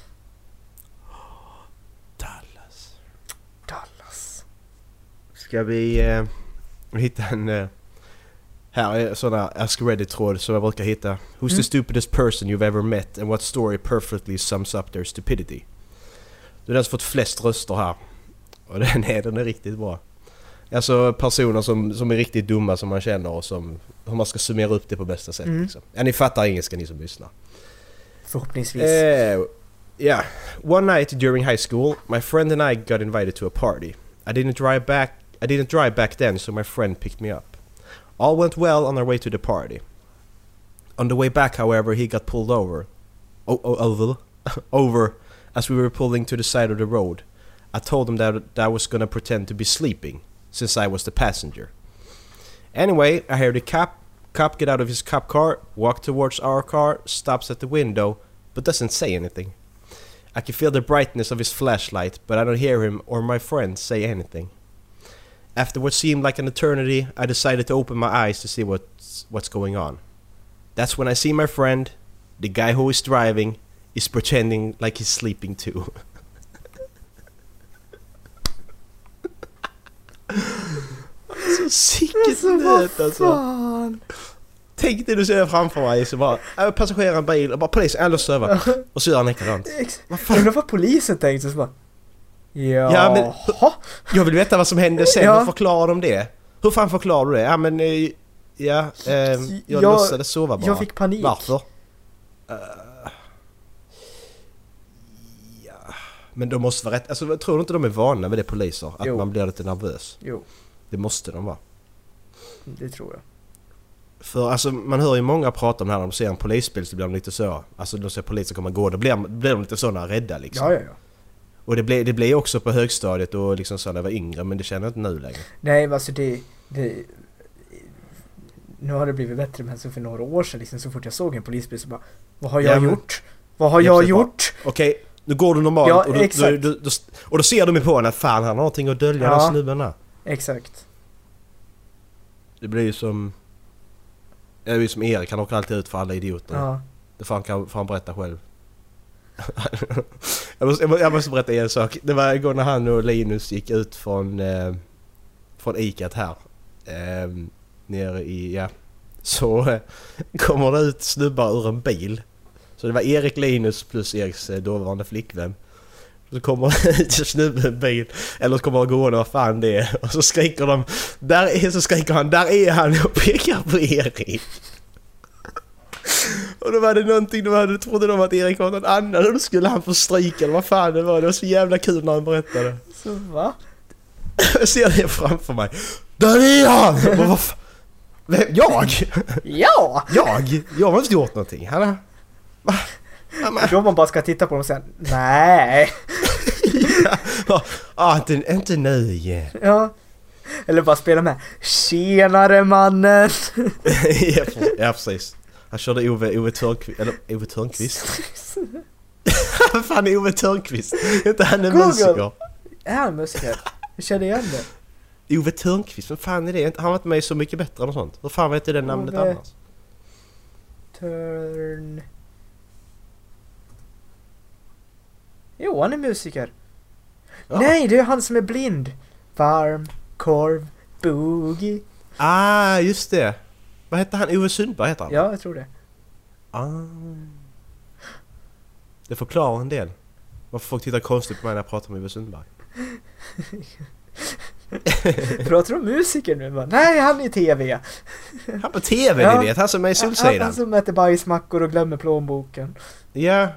Dallas. Dallas. Ska vi eh, hitta en... Eh, här är sådana Ask Reddit-tråd som jag brukar hitta. Who's Mm. the stupidest person you've ever met and what story perfectly sums up their stupidity? Det är den som fått flest röster här. Och den är, den är riktigt bra. Alltså personer som, som är riktigt dumma som man känner och som... Hur man ska summera upp det på bästa sätt Mm. liksom. Ja, ni fattar engelska ni som lyssnar. Förhoppningsvis. Uh, yeah. One night during high school, my friend and I got invited to a party. I didn't drive back. I didn't drive back then, so my friend picked me up. All went well on our way to the party. On the way back, however, he got pulled over. Oh, oh, over, over, as we were pulling to the side of the road. I told him that, that I was gonna pretend to be sleeping, since I was the passenger. Anyway, I heard the cop cop get out of his cop car, walk towards our car, stops at the window, but doesn't say anything. I can feel the brightness of his flashlight, but I don't hear him or my friend say anything. After what seemed like an eternity, I decided to open my eyes to see what's what's going on. That's when I see my friend, the guy who is driving, is pretending like he's sleeping too. Så sicket nöt alltså. Fan. Tänk dig du ser framför mig så bara äh, passageraren en bil och bara polisen, äh, lås över. Och så gör han likadant. Ex- Vad fan? Undrar vad polisen tänkte så bara. Ja, Ja, men- Jag vill veta vad som hände sen, Ja. hur förklarar de det? Hur fan förklarar du det? Ja men, eh, ja, eh, jag Jag- låtsades sova bara. jag fick panik. Varför? Eh, men de måste vara rätt, alltså tror du inte de är vana med det poliser? Att Jo. man blir lite nervös? Jo, Det måste de vara. det tror jag. För alltså man hör ju många prata om det här när de ser en polisbil så blir de lite så. Alltså de ser polisen komma gå, då blir, blir de lite sådana rädda liksom. Ja, ja, ja. Och det blev det blev också på högstadiet och liksom så när jag var yngre men det känner jag inte nu längre. Nej, men alltså det, det... Nu har det blivit bättre, men så för några år sedan liksom, så fort jag såg en polisbil så bara Vad har jag Ja, men- gjort? Vad har Ja, jag bara- gjort? Okej, nu går du normalt Ja, och, då, exakt. då, då, då, och då ser de ju på en att fan han har någonting att dölja Ja. den snubben där. Exakt. Det blir ju som... Det ju som Erik, han åker alltid ut för alla idioter. Ja. Det får han, får han berätta själv. jag, måste, jag måste- jag måste berätta en sak. Det var igår när han och Linus gick ut från, eh, från Icat här. Eh, nere i, ja. Så eh, kommer det ut snubbar ur en bil. Så det var Erik, Linus plus Eriks eh, dåvarande flickvän. Så kommer det ut en snubbe i en bil. Eller så kommer han gående vad fan det är. Och så skriker de. Där är, så skriker han. Där är han och pekar på Erik. Och då var det någonting, då trodde de att Erik var någon annan och då skulle han få stryk eller vad fan det var. Det var så jävla kul när han berättade. Så va? Jag ser det framför mig. Där är han! Bara, vad fan? Vem? Jag? Ja! Jag? Jag har inte gjort någonting. Han har... Ja, Då man bara ska titta på dem och säga nej. Ja, ah, inte, inte nu igen. Ja. Eller bara spela med. Tjenare mannen! ja, precis. Han körde Ove, Ove Törnqvist, eller Ove Törnqvist? Vad fan är Ove Törnqvist? Är inte han Google. musiker? Är han musiker? Jag känner igen det. Ove Törnqvist, vem fan är det? Han har varit med Så Mycket Bättre eller sånt. Hur fan vet du det namnet Ove. annars? Turn... Jo, han är musiker. Ja. Nej, det är han som är blind. Varm, korv, boogie. Ah, just det! Vad hette han? Ove Sundberg heter han? Ja, jag tror det. Ah. Det förklarar en del. Varför folk tittar konstigt på mig när jag pratar med Ove Sundberg. Pratar du om musiker nu? Bara, Nej, han är i TV. Han på TV Ja. ni vet, han som är i Han, han Solsidan. som äter bajsmackor och glömmer plånboken. Ja.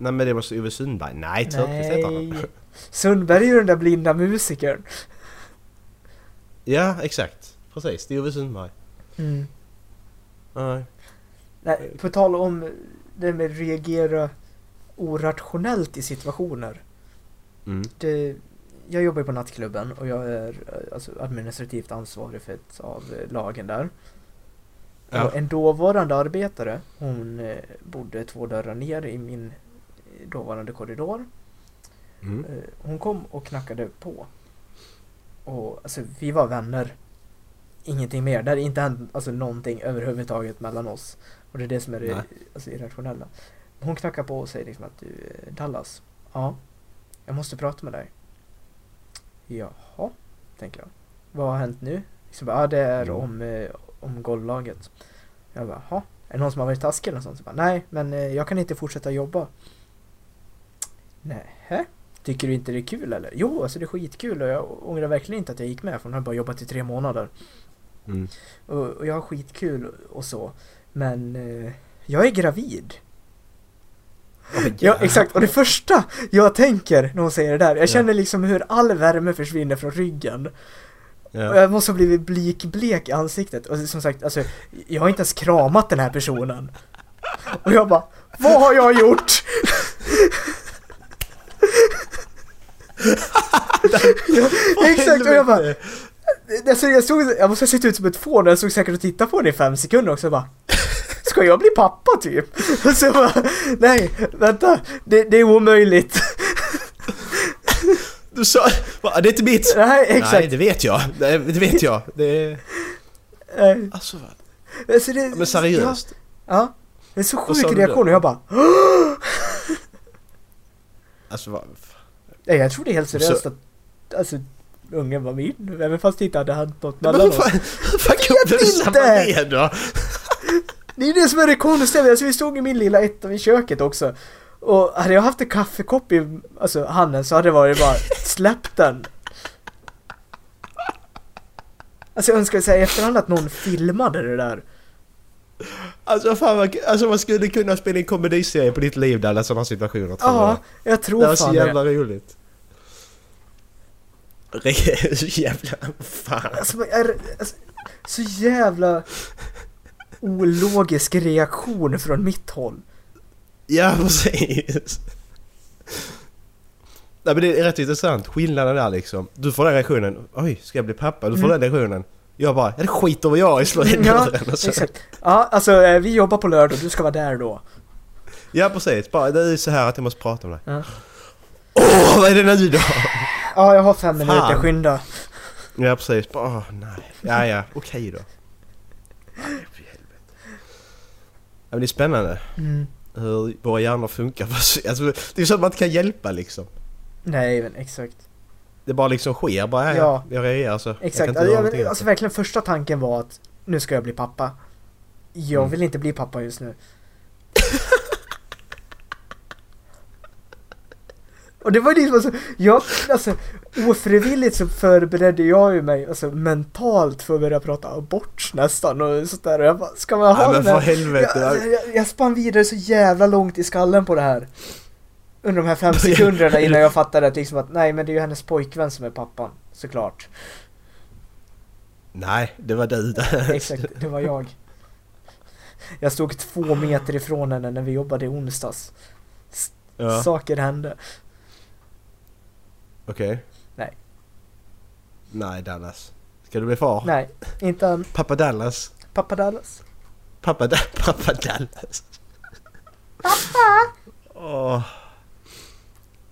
Nej men det måste Ove Sundberg. Nej, Törnqvist heter han. Sundberg är ju den där blinda musikern. Ja, exakt. Precis, det är Ove Sundberg. Mm. Nej. Nej, på tal om det med reagera orationellt i situationer. Mm. Det, jag jobbar ju på nattklubben och jag är alltså, administrativt ansvarig för ett av lagen där. Ja. En dåvarande arbetare, hon eh, bodde två dörrar ner i min dåvarande korridor. Mm. Eh, hon kom och knackade på. Och alltså vi var vänner. Ingenting mer. Det hade inte hänt alltså, någonting överhuvudtaget mellan oss. Och det är det som är det alltså, irrationella. Hon knackar på och säger liksom att du eh, Dallas. Ja. Jag måste prata med dig. Jaha, tänker jag. Vad har hänt nu? Bara, ja det är Mm. om, eh, om golvlaget. Jag bara, jaha. Är det någon som har varit taskig eller något sånt? Så bara, Nej, men eh, jag kan inte fortsätta jobba. Nej. Tycker du inte det är kul eller? Jo, alltså det är skitkul och jag ångrar verkligen inte att jag gick med för hon har bara jobbat i tre månader. Mm. Och, och jag har skitkul och så. Men eh, jag är gravid. Oj, Ja, exakt. Och det första jag tänker när hon säger det där, jag känner liksom hur all värme försvinner från ryggen. Och Ja. jag måste ha blivit blikblek i ansiktet. Och som sagt, alltså, jag har inte ens kramat den här personen. Och jag bara, vad har jag gjort? Exakt, och jag bara, alltså, jag, såg, jag måste ha sett ut som ett fån och jag såg säkert och tittade på henne i fem sekunder också och bara Ska jag bli pappa typ? Och så jag bara, nej, vänta, det, det är omöjligt. Du sa... Va, det är inte mitt! Nej, exakt. Nej, det vet jag. Nej, det vet jag. Det är... Alltså vad... Alltså, det, Men seriöst. Ja, ja. Det är så sjuk reaktion och jag bara Alltså vad... Nej, jag tror det är helt seriöst Så- att alltså, ungen var min, även fast det inte hade hänt något mellan oss. fan, fan kom du inte. det då? Det är det som är det konstiga, alltså, vi stod i min lilla etta vid köket också. Och hade jag haft en kaffekopp i alltså, handen så hade det varit bara släpp den. Alltså jag önskar säga i efterhand att någon filmade det där. Alltså fan vad, alltså man skulle kunna spela en komediserie på ditt liv där alla sådana situationer tror Ja, jag. jag Det tror var så fan jävla det. roligt. Jävla... Fan. Alltså, är, alltså, så jävla ologisk reaktion från mitt håll. Ja precis. Nej men det är rätt intressant, skillnaden där liksom. Du får den reaktionen, oj ska jag bli pappa? Du får Mm. den reaktionen. Jag bara, ja det skiter vad jag i, in Ja, exakt. Ja, alltså eh, vi jobbar på lördag, du ska vara där då. Ja precis, bara det är så här att jag måste prata med dig. Ja. Åh vad är det nu då? Ja, jag har fem minuter, skynda. Ja precis, åh nej. Ja ja, okej då. Nej, för helvete. Ja, men det är spännande Mm. hur våra hjärnor funkar. Alltså, det är så att man inte kan hjälpa liksom. Nej, men exakt. Det bara liksom sker bara. Ja, Ja. ja. Jag reagerar så. Jag Exakt. inte Alltså, jag, alltså verkligen första tanken var att nu ska jag bli pappa. Jag Mm. vill inte bli pappa just nu. Och det var liksom alltså, jag, alltså ofrivilligt så förberedde jag ju mig alltså mentalt för att börja prata abort nästan och sådär och jag bara, ska man ha Nej men för helvete. Jag, alltså, jag, jag spann vidare så jävla långt i skallen på det här. Under de här fem sekunderna innan jag fattade att liksom att nej men det är ju hennes pojkvän som är pappan, såklart. Nej, det var du där. Exakt, det var jag. Jag stod två meter ifrån henne när vi jobbade i onsdags. Ja, Saker hände. Okej. Nej. Nej Dallas. Ska du bli far? Nej, inte än. Pappa Dallas. Pappa Dallas. Pappa, da pappa Dallas. Pappa! Åh.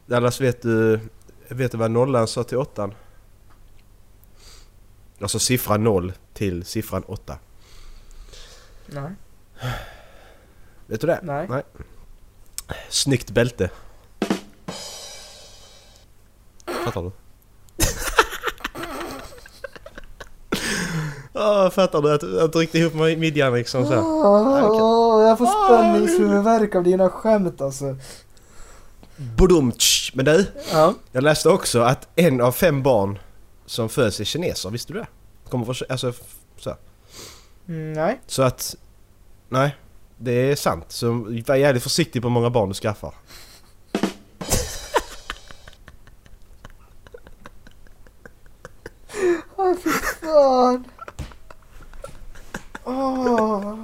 Dallas, vet du, vet du vad nollan sa till åttan? Alltså siffran noll till siffran åtta. Nej. Vet du det? Nej. Nej. Snyggt bälte. Fattar du? Åh, fattar du? Att jag tryckte ihop midjan liksom så här. Åh, jag får spänningshuvudvärk av dina skämt alltså. Budumtsch. Men du, Ja. jag läste också att en av fem barn som föds är kineser, visste du det? Kommer från, alltså så. Mm, nej. Så att... Nej, det är sant. Så var jävligt försiktig på hur många barn du skaffar. Fan. Åh.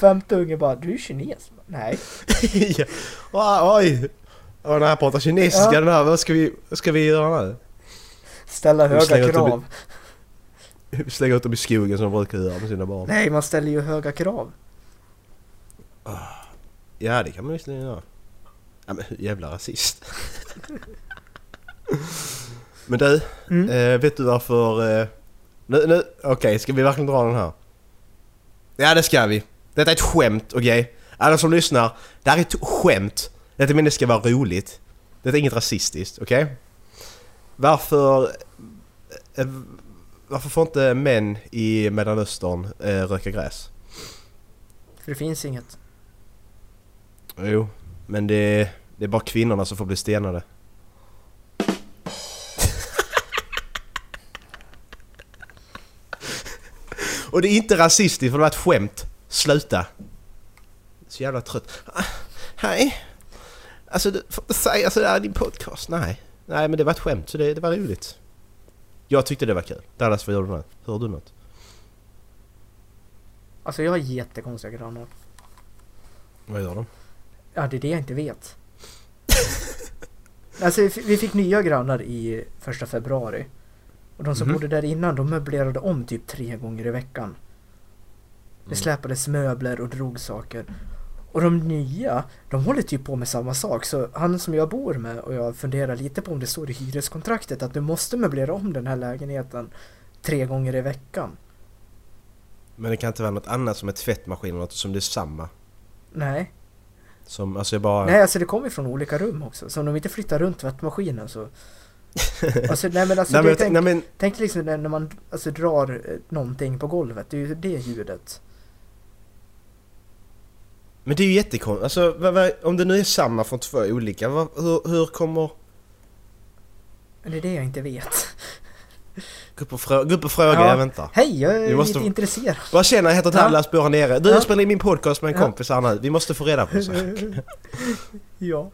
Femte unge bara, du är kines? Nej. ja. Ah, Oj! Och den här pratar kinesiska Ja. den här, vad ska vi, vad ska vi göra nu? Ställa slänger höga i- krav. Slänga ut dem i skogen som de brukar göra med sina barn. Nej, man ställer ju höga krav. Ja det kan man visserligen göra. Ja men jävla rasist. men du, Mm. eh, vet du varför... Eh, nu, nu, okej ska vi verkligen dra den här? Ja det ska vi. Detta är ett skämt, okej? Alla som lyssnar, det här är ett skämt. Detta men det ska vara roligt. Detta är inget rasistiskt, okej? Varför... Eh, varför får inte män i Mellanöstern eh, röka gräs? För det finns inget. Jo, men det, det är bara kvinnorna som får bli stenade. Och det är inte rasistiskt för det var ett skämt. Sluta. Så jävla trött. Ah, Hej. Alltså du får inte säga sådär i din podcast. Nej. Nej men det var ett skämt så det, det var roligt. Jag tyckte det var kul. Dallas vad gör du nu? Hör du något? Alltså jag har jättekonstiga grannar. Vad gör de? Ja, det är det jag inte vet. alltså vi fick nya grannar i första februari. Och de som Mhm. bodde där innan, de möblerade om typ tre gånger i veckan. Det Mm. släpades möbler och drog saker. Och de nya, de håller typ på med samma sak. Så han som jag bor med och jag funderar lite på om det står i hyreskontraktet att du måste möblera om den här lägenheten tre gånger i veckan. Men det kan inte vara något annat som en tvättmaskin eller något som det är samma. Nej. Som, alltså jag bara... Nej, alltså det kommer från olika rum också. Så om de inte flyttar runt tvättmaskinen så... Alltså, nej men alltså, nej, men, tänk, nej men... tänk liksom när när man alltså, drar eh, någonting på golvet. Det är ju det ljudet. Men det är ju jättekonstigt. Alltså vad, vad, om det nu är samma från två olika, vad, hur, hur kommer... Det är det jag inte vet. Gå upp och, frå, gå upp och fråga, Ja. jag väntar. Hej, jag är Vi måste- lite intresserad. Vad känner jag heter Ja. Dallas, bor här nere. Du Ja. jag spelar in min podcast med en Ja. kompis här nu. Vi måste få reda på en sak. ja.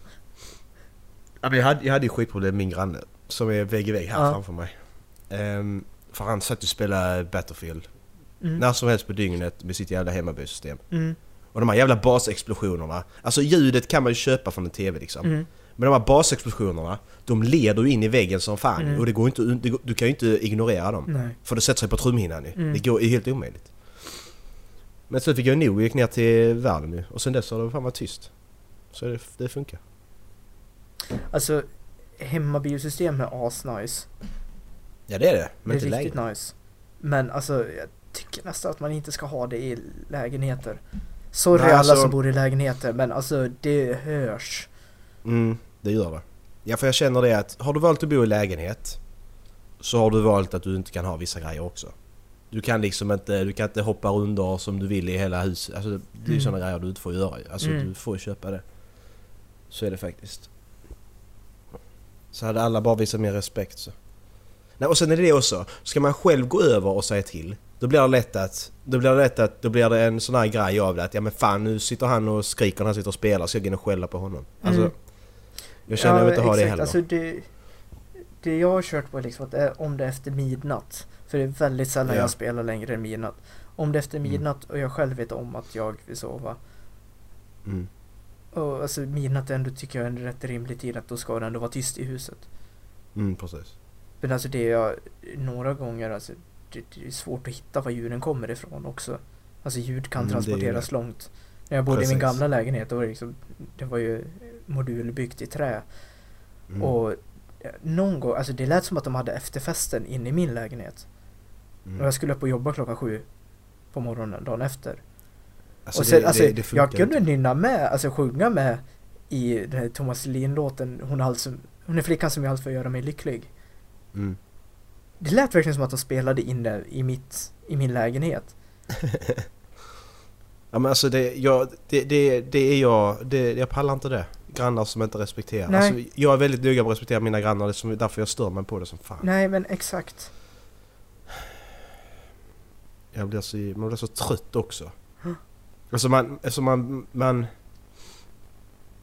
Ja, men jag, hade, jag hade ju skitproblem med min granne. Som är vägg i vägg här Ja. framför mig. Ehm, för han satt och spelade Battlefield. Mm. När som helst på dygnet med sitt jävla hemmabysystem. Mm. Och de här jävla basexplosionerna. Alltså ljudet kan man ju köpa från en TV liksom. Mm. Men de här basexplosionerna, de leder ju in i väggen som fan Mm. och det går inte, det går, du kan ju inte ignorera dem. Nej. För det sätter sig på trumhinnan ju. Mm. Det går, är helt omöjligt. Men så fick jag nog och gick ner till världen ju. Och sen dess har det fan varit tyst. Så det, det funkar. Alltså, hemmabiosystem är asnice. Ja det är det. Men det är inte riktigt längre. nice. Men alltså, jag tycker nästan att man inte ska ha det i lägenheter. Sorry Nej, alla alltså- som bor i lägenheter, men alltså det hörs. Mm, det gör det. Ja för jag känner det att har du valt att bo i lägenhet så har du valt att du inte kan ha vissa grejer också. Du kan liksom inte, du kan inte hoppa rundor som du vill i hela huset. Alltså det är ju Mm. sådana grejer du inte får göra. Alltså Mm. du får köpa det. Så är det faktiskt. Så hade alla bara visat mer respekt så. Nej, och sen är det också. Ska man själv gå över och säga till. Då blir det lätt att... Då blir det lätt att... Då blir det en sån här grej av det att ja men fan nu sitter han och skriker när han sitter och spelar så jag går in och skälla på honom. Alltså... Mm. Jag känner jag vill inte ha det heller. Alltså det, det jag har kört på liksom att det är om det är efter midnatt. För det är väldigt sällan Ja. jag spelar längre än midnatt. Om det är efter Mm. midnatt och jag själv vet om att jag vill sova. Mm. Och alltså midnatt ändå tycker jag är en rätt rimlig tid att då ska det ändå vara tyst i huset. Mm, precis. Men alltså det jag några gånger alltså det, det är svårt att hitta var ljuden kommer ifrån också. Alltså ljud kan Mm, transporteras långt. När jag bodde i min Precis. gamla lägenhet då var det liksom Det var ju modulbyggt i trä. Mm. Och någon gång, alltså det lät som att de hade efterfesten inne i min lägenhet. mm. Och jag skulle upp och jobba klockan sju på morgonen dagen efter. Alltså, och sen, det, alltså, det, det jag kunde nynna med, alltså sjunga med i den här Thomas Ledin-låten Hon hon är flickan som är allt för att göra mig lycklig. Mm. Det lät verkligen som att de spelade inne i, mitt, i min lägenhet. Ja men alltså det, jag, det, det, det är jag, det, jag pallar inte det. grannar som inte respekterar. Nej. Alltså, jag är väldigt noga med att respektera mina grannar, det är därför jag stör mig på det som fan. Nej men exakt. Jag blir så, man blir så trött också. Alltså man, alltså man, man...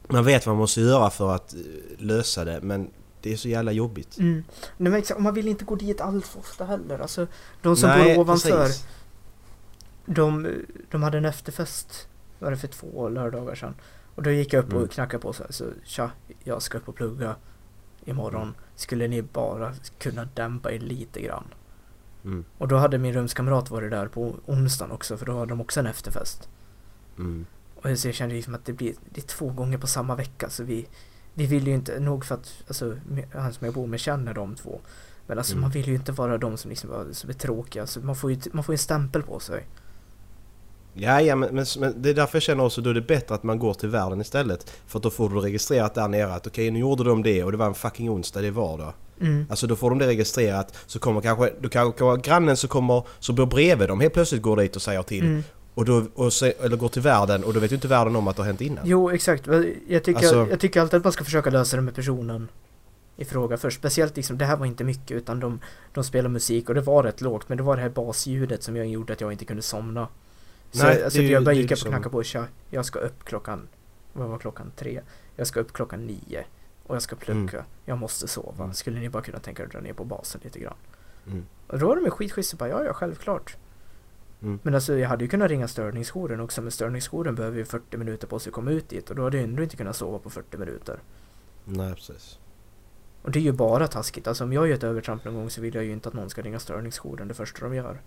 Man vet vad man måste göra för att eh, lösa det men det är så jävla jobbigt. Mm. Nej, men exakt, man vill inte gå dit allt för ofta heller. Alltså, de som Nej, bor ovanför, precis. de, de hade en efterfest, var det för två lördagar sedan. Och då gick jag upp Mm. och knackade på så här, så tja, jag ska upp och plugga imorgon. Skulle ni bara kunna dämpa er lite grann? Mm, Och då hade min rumskamrat varit där på onsdagen också, för då hade de också en efterfest. Mm, Och så jag kände liksom att det blir det är två gånger på samma vecka så vi Vi vill ju inte, nog för att alltså, han som jag bor med känner de två Men alltså Mm. man vill ju inte vara de som liksom var- som är tråkiga, så man får ju man får en stämpel på sig Ja, ja men, men, men det är därför jag känner också då är det bättre att man går till världen istället. För att då får du registrerat där nere att okej nu gjorde de det och det var en fucking onsdag, det är vardag. mm. Alltså då får de det registrerat så kommer kanske, då kanske grannen som kommer, som bor bredvid dem helt plötsligt går dit och säger till. Mm. Och då, och se, eller går till världen och då vet ju inte världen om att det har hänt innan. Jo exakt, jag tycker, Alltså- jag tycker alltid att man ska försöka lösa det med personen i fråga först. Speciellt liksom, det här var inte mycket utan de, de spelar musik och det var rätt lågt men det var det här basljudet som jag gjorde att jag inte kunde somna. Så Nej, alltså, det jag bara gick upp och knackade på tja, jag ska upp klockan, vad var klockan? Tre. Jag ska upp klockan nio och jag ska plugga. Mm. Jag måste sova. Mm. Skulle ni bara kunna tänka er att dra ner på basen lite grann? Mm. Och då var de ju skitschyssta bara, ja ja självklart. Mm. Men alltså jag hade ju kunnat ringa störningsjouren också men störningsjouren behöver ju 40 minuter på sig att komma ut dit och då hade jag ändå inte kunnat sova på 40 minuter. Nej precis. Och det är ju bara taskigt. Alltså om jag gör ett övertramp någon gång så vill jag ju inte att någon ska ringa störningsjouren det första de gör.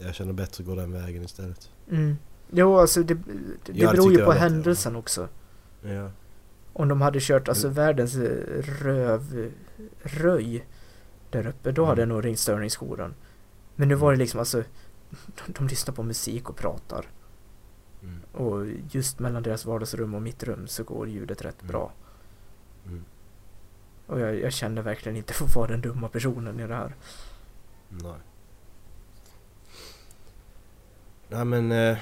Jag känner bättre att gå den vägen istället. Mm. Jo alltså det, det, det det beror ju på händelsen också. Ja. Om de hade kört alltså Mm. världens eh, rövröj där uppe, då hade jag Mm. nog ringt störningsjouren. Men nu var det liksom alltså, de, de lyssnar på musik och pratar. Mm. Och just mellan deras vardagsrum och mitt rum så går ljudet rätt Mm. bra. Mm. Och jag, jag känner verkligen inte för att vara den dumma personen i det här. Nej. Nej men... Eh,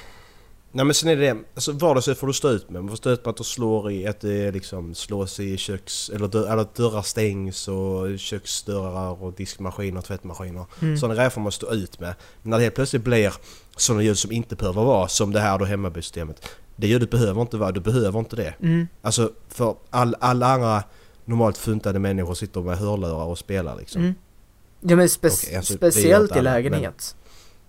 nej men sen är det alltså vardagslivet får du stå ut med. Man får stå ut med att du slår i, att det liksom slås i köks... Eller, dörr, att dörrar stängs och köksdörrar och diskmaskiner och tvättmaskiner. Mm. Sådana grejer får man stå ut med. Men när det helt plötsligt blir sådana ljud som inte behöver vara, som det här då hemmabysystemet. Det ljudet behöver inte vara, du behöver inte det. Mm. Alltså för all, alla andra normalt funtade människor sitter med hörlurar och spelar liksom. Mm. Ja men spe- Okej, alltså, speciellt i alla, lägenhet.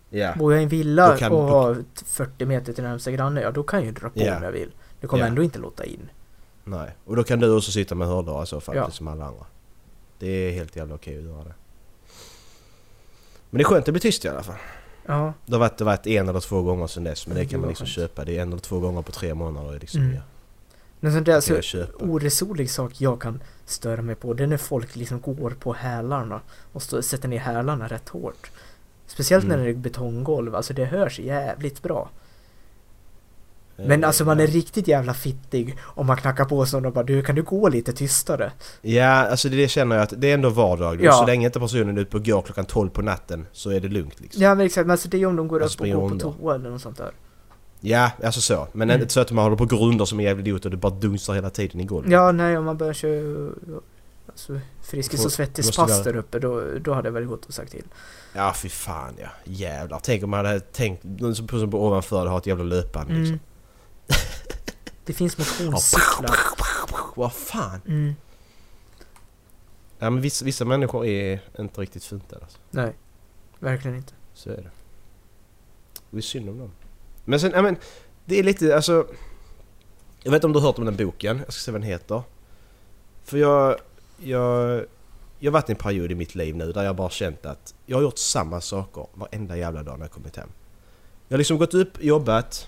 Ja. Bor jag i en villa kan- och då- har 40 meter till närmsta granne, ja då kan jag ju dra på Ja. om jag vill. Det kommer Ja. ändå inte låta in. Nej, och då kan du också sitta med hörlurar så fall, Ja. som alla andra. Det är helt jävla okej att göra det. Men det är skönt att det blir tyst i alla fall. Ja. Det har varit, det har varit en eller två gånger sedan dess, men det Ja, kan det man liksom skönt. köpa. Det är en eller två gånger på tre månader. Liksom, Mm. ja. Men sånt där, Det så oresonlig sak jag kan störa mig på, det är när folk liksom går på hälarna och stå, sätter ner hälarna rätt hårt. Speciellt när Mm. det är betonggolv, alltså det hörs jävligt bra. Men alltså man är riktigt jävla fittig om man knackar på sån och bara du kan du gå lite tystare? Ja, alltså det, känner jag att det är ändå vardag. Ja. Så länge inte personen är ute och går klockan 12 på natten så är det lugnt liksom. Ja men exakt, men alltså det är om de går upp och går på toa eller något sånt där. Ja, alltså så. Men Mm. inte så att man håller på grunder som är jävligt idiot och det bara dunsar hela tiden i golvet. Ja, nej om man börjar köra alltså, Friskis och svettis pass där uppe då, då hade jag väl gått och sagt till. Ja, fy fan ja. Jävlar. Tänk om man hade tänkt... Någon som person på ovanför har ett jävla löpband liksom. Mm. Det finns motionscyklar. Vad fan? Mm. Ja men vissa, vissa människor är inte riktigt funtade alltså. Nej, verkligen inte. Så är det. Det är synd om dem. Men sen, ja men... Det är lite, alltså... Jag vet inte om du har hört om den boken? Jag ska se vad den heter. För jag... Jag... Jag har varit i en period i mitt liv nu där jag bara känt att jag har gjort samma saker varenda jävla dag när jag kommit hem. Jag har liksom gått upp, jobbat,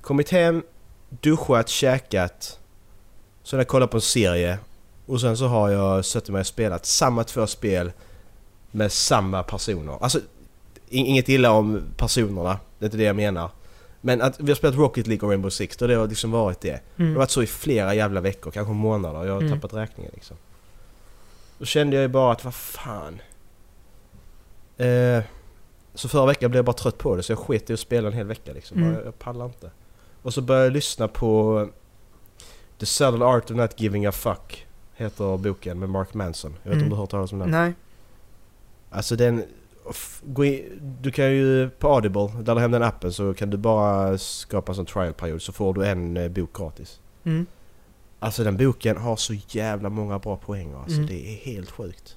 kommit hem, duschat, käkat, så har jag kollat på en serie och sen så har jag suttit med och spelat samma två spel med samma personer. Alltså, in- inget illa om personerna, det är inte det jag menar. Men att vi har spelat Rocket League och Rainbow Six, och det har liksom varit det. Det Mm. har varit så i flera jävla veckor, kanske månader. Jag har Mm. tappat räkningen liksom. Då kände jag ju bara att vad fan. Eh, så förra veckan blev jag bara trött på det så jag sket i att spela en hel vecka liksom. Mm. Jag, jag pallar inte. Och så började jag lyssna på The Subtle Art of Not Giving a Fuck. Heter boken med Mark Manson. Jag vet inte Mm. om du har hört talas om den? Nej. Alltså den... in, du kan ju på Audible, ladda hem den appen så kan du bara skapa en sån trial-period så får du en eh, bok gratis. Mm. Alltså den boken har så jävla många bra poänger alltså. Mm. Det är helt sjukt.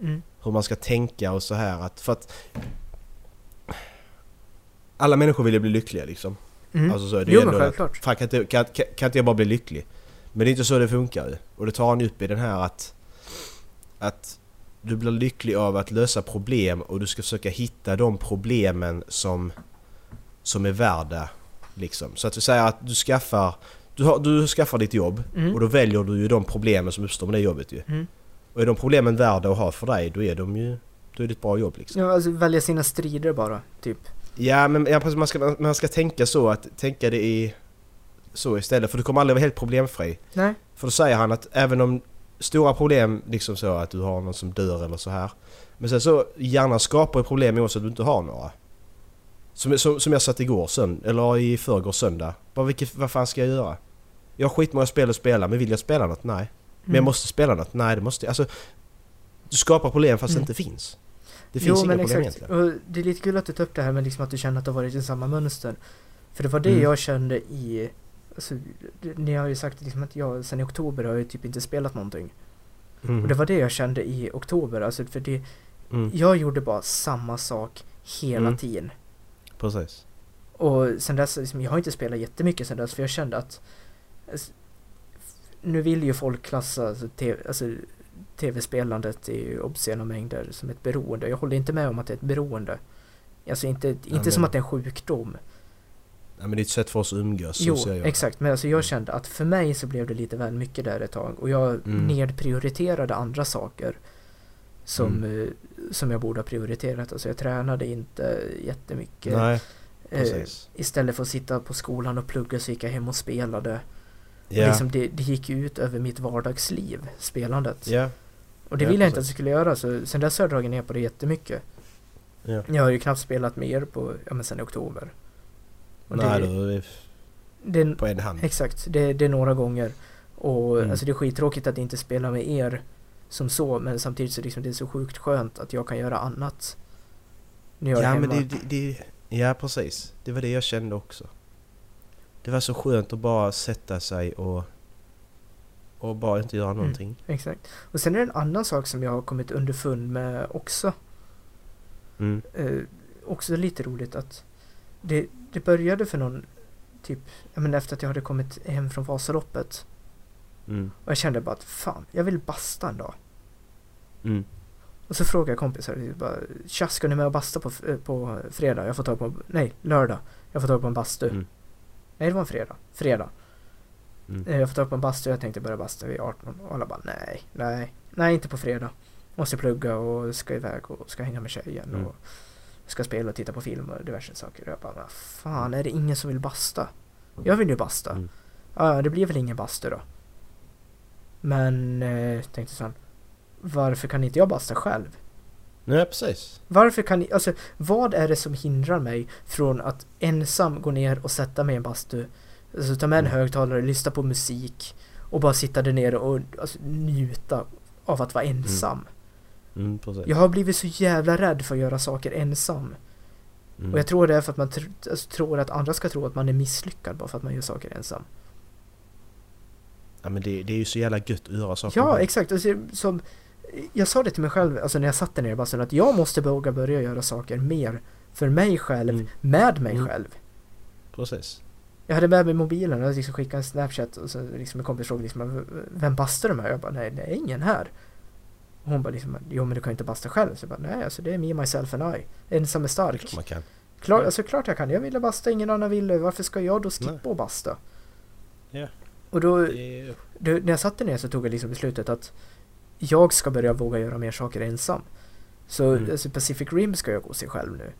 Mm. Hur man ska tänka och så här att... För att... Alla människor vill ju bli lyckliga liksom. Mm. Alltså så är det jo men att- självklart. Fan kan inte, kan, kan, kan inte jag bara bli lycklig? Men det är inte så det funkar ju. Och det tar han upp i den här att... Att du blir lycklig av att lösa problem och du ska försöka hitta de problemen som... Som är värda. Liksom. Så att vi säger att du skaffar... Du, har, du skaffar ditt jobb Mm. och då väljer du ju de problemen som uppstår med det jobbet ju. Mm. Och är de problemen värda att ha för dig då är de ju... Då är det ett bra jobb liksom. Ja, alltså välja sina strider bara, typ. Ja men ja, man, ska, man ska tänka så att tänka det i... Så istället för du kommer aldrig vara helt problemfri. Nej. För då säger han att även om stora problem, liksom så att du har någon som dör eller så här. Men sen så, hjärnan skapar ju problem oavsett att du inte har några. Som, som, som jag satt igår, sönd eller i förrgår söndag. Bara vilket, vad fan ska jag göra? Jag har skitmånga spel att spela, men vill jag spela något? Nej. Men jag Mm. måste spela något? Nej, det måste jag. Alltså, du skapar problem fast Mm. det inte finns. Det finns jo, inga problem exakt. egentligen. Och det är lite kul att du tar upp det här med liksom att du känner att det har varit i samma mönster. För det var det Mm. jag kände i... Alltså, ni har ju sagt liksom att jag sen i oktober har jag typ inte spelat någonting. Mm. Och det var det jag kände i oktober. Alltså för det... Mm. Jag gjorde bara samma sak hela Mm. tiden. Precis. Och sen dess, liksom, jag har inte spelat jättemycket sen dess för jag kände att alltså, nu vill ju folk klassa alltså, te, alltså, tv-spelandet i obscena mängder som ett beroende. Jag håller inte med om att det är ett beroende. Alltså inte, inte men- som att det är en sjukdom. Ja, men det är ett sätt för oss att umgås. så Jo, jag exakt. Men alltså jag kände att för mig så blev det lite väl mycket där ett tag. Och jag Mm. nedprioriterade andra saker. Som, eh, som jag borde ha prioriterat. Alltså jag tränade inte jättemycket. Nej, Eh, precis. istället för att sitta på skolan och plugga så gick jag hem och spelade. Ja. Liksom det, det gick ut över mitt vardagsliv, spelandet. ja. Och det Ja, ville jag inte att det skulle göra, så sen dess har jag dragit ner på det jättemycket. ja. Jag har ju knappt spelat mer på, ja men sen i oktober. Och Nej, det, är det, är- på en hand. Exakt, det, det är några gånger. Och Mm. alltså det är skittråkigt att inte spela med er som så, men samtidigt så liksom det är så sjukt skönt att jag kan göra annat. När jag är Ja, hemma. men det, det, det... Ja, precis. Det var det jag kände också. Det var så skönt att bara sätta sig och... Och bara inte göra någonting. Exakt. Och sen är det en annan sak som jag har kommit underfund med också. Mm. eh, också lite roligt att det, det började för någon typ, jag menar efter att jag hade kommit hem från Vasaloppet Mm. och jag kände bara att fan, jag vill basta en dag. Mm. Och så frågade jag kompisar, bara, tja ska ni med och basta på, eh, på fredag? Jag får tag på, nej lördag. Jag får tag på en bastu. Mm. Nej det var en fredag, fredag. Mm. Eh, Jag får tag på en bastu, jag tänkte börja basta vid 18 och alla bara nej, nej, nej inte på fredag. Måste plugga och ska iväg och ska hänga med tjejen Mm. och ska spela och titta på film och diverse saker. Och jag bara, fan är det ingen som vill basta? Jag vill ju basta. Mm. Ja, det blir väl ingen bastu då. Men, eh, tänkte sen, varför kan inte jag basta själv? Nej, precis. Varför kan ni, alltså vad är det som hindrar mig från att ensam gå ner och sätta mig i en bastu, alltså ta med en Mm. högtalare, lyssna på musik och bara sitta där nere och alltså, njuta av att vara ensam. Mm, precis. Jag har blivit så jävla rädd för att göra saker ensam. Mm. Och jag tror det är för att man tr- alltså, tror att andra ska tro att man är misslyckad bara för att man gör saker ensam. Ja, men det, det är ju så jävla gött att göra saker Ja, själv. exakt. Alltså, som, jag sa det till mig själv, alltså när jag satt där nere i bastun, att jag måste våga börja göra saker mer för mig själv, Mm. med mig Mm. själv. Precis. Jag hade med mig mobilen och liksom skickade en snapchat och så liksom en kompis frågade liksom, vem bastar de här? Jag bara, nej det är ingen här. Och hon bara liksom, jo men du kan ju inte basta själv. Så jag bara, nej alltså det är me, myself and I. Ensam är stark. Man kan. Klart, alltså klart jag kan. Jag ville basta, ingen annan ville. Varför ska jag då skippa Nej. att basta? Ja. Och då, då, när jag satt där ner så tog jag liksom beslutet att jag ska börja våga göra mer saker ensam. Så Mm. alltså Pacific Rim ska jag gå se själv nu.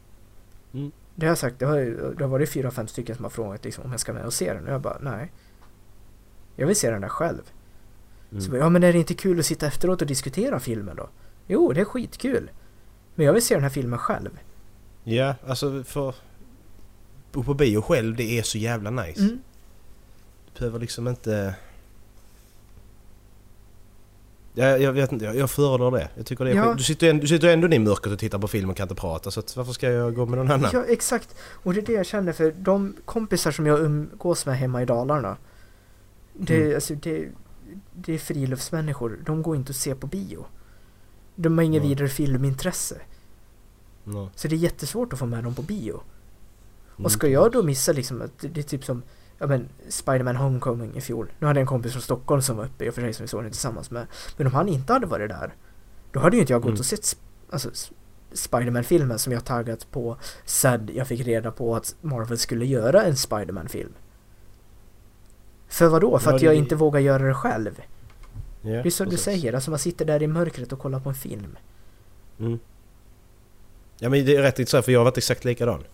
Mm. Det har jag sagt, det har, det har varit fyra, fem stycken som har frågat liksom, om jag ska med och se den. Och jag bara, nej. Jag vill se den där själv. Mm. Så, bara, ja men är det inte kul att sitta efteråt och diskutera filmen då? Jo, det är skitkul. Men jag vill se den här filmen själv. Ja, alltså för... på, på bio själv, det är så jävla nice. Mm. Du behöver liksom inte... Jag, jag vet inte, jag, jag föredrar det. Jag tycker det är Ja. du, sitter, ändå- du sitter ändå i mörkret och tittar på film och kan inte prata så att, varför ska jag gå med någon annan? Ja, exakt. Och det är det jag känner för de kompisar som jag umgås med hemma i Dalarna. Det, Mm. alltså, det, det är friluftsmänniskor. De går inte att se på bio. De har inget Nej. vidare filmintresse. Nej. Så det är jättesvårt att få med dem på bio. Mm. Och ska jag då missa liksom att det, det är typ som Ja men Spider-Man Homecoming i fjol. Nu hade jag en kompis från Stockholm som var uppe i och för sig som vi såg den tillsammans med. Men om han inte hade varit där. Då hade ju inte jag gått Mm. och sett alltså, Spider-Man-filmen som jag taggat på sen jag fick reda på att Marvel skulle göra en Spider-Man-film. För vad då? För att jag inte vågar göra det själv. Ja, Det är som du säger, alltså man sitter där i mörkret och kollar på en film. Mm. Ja men det är rätt intressant för jag har varit exakt likadan.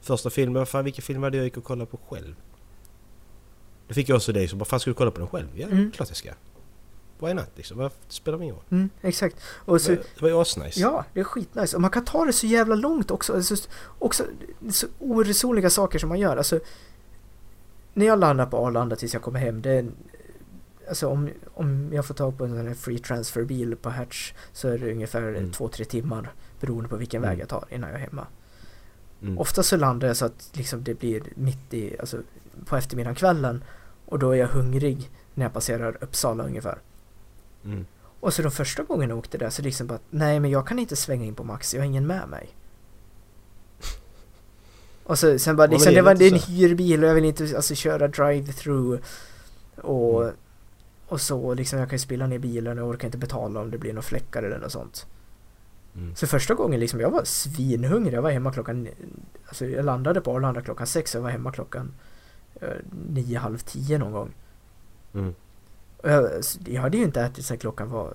Första filmen, vad fan vilken film hade jag gick och kollade på själv? Det fick jag också dig som bara, fan ska du kolla på den själv? Ja, Mm. klart jag ska. Why not liksom? Vad- Det spelar ingen roll. Mm, exakt. Och så, Det var ju asnice. Ja, det är skitnice. Och man kan ta det så jävla långt också. Alltså, också så oresonliga saker som man gör. Alltså, när jag landar på Arlanda tills jag kommer hem, det är en, Alltså om, om jag får tag på en sån här free transfer-bil på Hertz så är det ungefär Mm. två, tre timmar beroende på vilken Mm. väg jag tar innan jag är hemma. Mm. Ofta så landar jag så att liksom det blir mitt i, alltså på eftermiddagen, kvällen och då är jag hungrig när jag passerar Uppsala ungefär. Mm. Och så de första gången jag åkte där så liksom bara nej men jag kan inte svänga in på Max, jag har ingen med mig. Och så, sen bara liksom, det det, var en hyrbil och jag vill inte alltså köra drive-through och, Mm. och så liksom jag kan ju spilla ner bilen och jag orkar inte betala om det blir några fläckar eller något sånt. Mm. Så första gången liksom, jag var svinhungrig, jag var hemma klockan, alltså jag landade på Arlanda klockan sex och jag var hemma klockan nio, halv tio någon gång. Mm. Jag, jag hade ju inte ätit sen klockan var,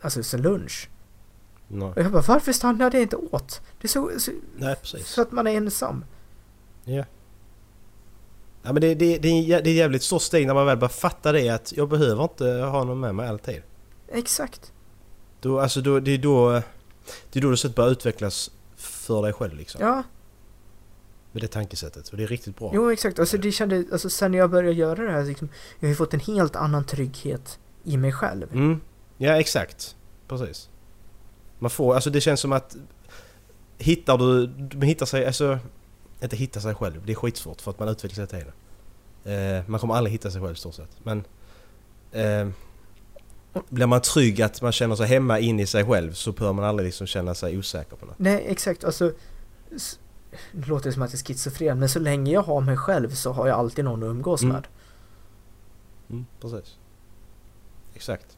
alltså sen lunch. Nej. Och jag bara, varför stannade jag inte åt? Det är så, så Nej precis. för att man är ensam. Ja. Ja men det, det, det, är det är jävligt stort steg när man väl bara fattar det att jag behöver inte ha någon med mig alltid. Exakt. Då, alltså då, det är då... Det är då du börjar utvecklas för dig själv liksom. Ja, Med det tankesättet. Och det är riktigt bra. jo exakt. Alltså det kände, alltså sen när jag började göra det här liksom, jag har ju fått en helt annan trygghet i mig själv. Mm. Ja exakt. Precis. Man får, alltså det känns som att... Hittar du... Man hittar sig, alltså... Inte hitta sig själv, det är skitsvårt för att man utvecklas hela tiden. Eh, man kommer aldrig hitta sig själv i stort sett. Men... Eh, blir man trygg att man känner sig hemma in i sig själv så bör man aldrig liksom känna sig osäker på något. Nej, exakt. Alltså, det låter som att jag är schizofren, men så länge jag har mig själv så har jag alltid någon att umgås Mm. med. Mm, precis. Exakt.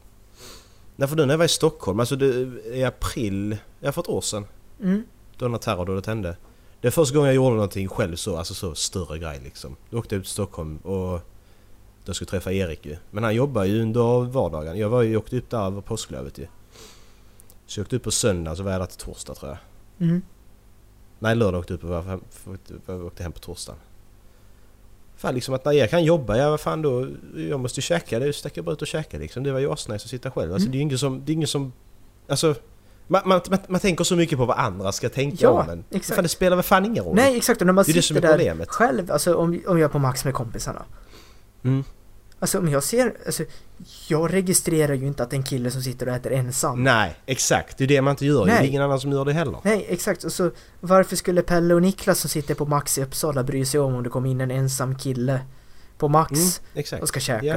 Nej för nu när jag var i Stockholm, alltså det, i april, ja för ett år sedan. Mm. Då när terrordådet hände. Det är första gången jag gjorde någonting själv så, alltså så större grej liksom. Då åkte jag ut till Stockholm och då skulle jag träffa Erik ju. Men han jobbar ju under vardagen. Jag var ju, jag åkte upp där över påsklovet ju. Så jag åkte upp på söndag så var jag där till torsdag tror jag. Mm. Nej lördag åkte jag upp och var jag åkte hem på torsdagen. Fan liksom att när jag kan jobba, ja vad fan då, jag måste ju käka, det stack jag bara ut och käka liksom. Det var ju asnice att sitta själv. Alltså Mm. det är ju ingen som, det är ingen som, alltså man, man, man, man tänker så mycket på vad andra ska tänka Ja, om en. exakt. Fan det spelar väl fan ingen roll? Nej, exakt. Och när man Det är det sitter är där problemet. själv, alltså om, om jag är på Max med kompisarna. Mm. Alltså om jag ser, alltså jag registrerar ju inte att det är en kille som sitter och äter ensam. Nej, exakt. Det är det man inte gör. Det är Nej. ingen annan som gör det heller. Nej, exakt. Och så varför skulle Pelle och Niklas som sitter på Max i Uppsala bry sig om om det kom in en ensam kille på Max Mm, och ska käka? Ja.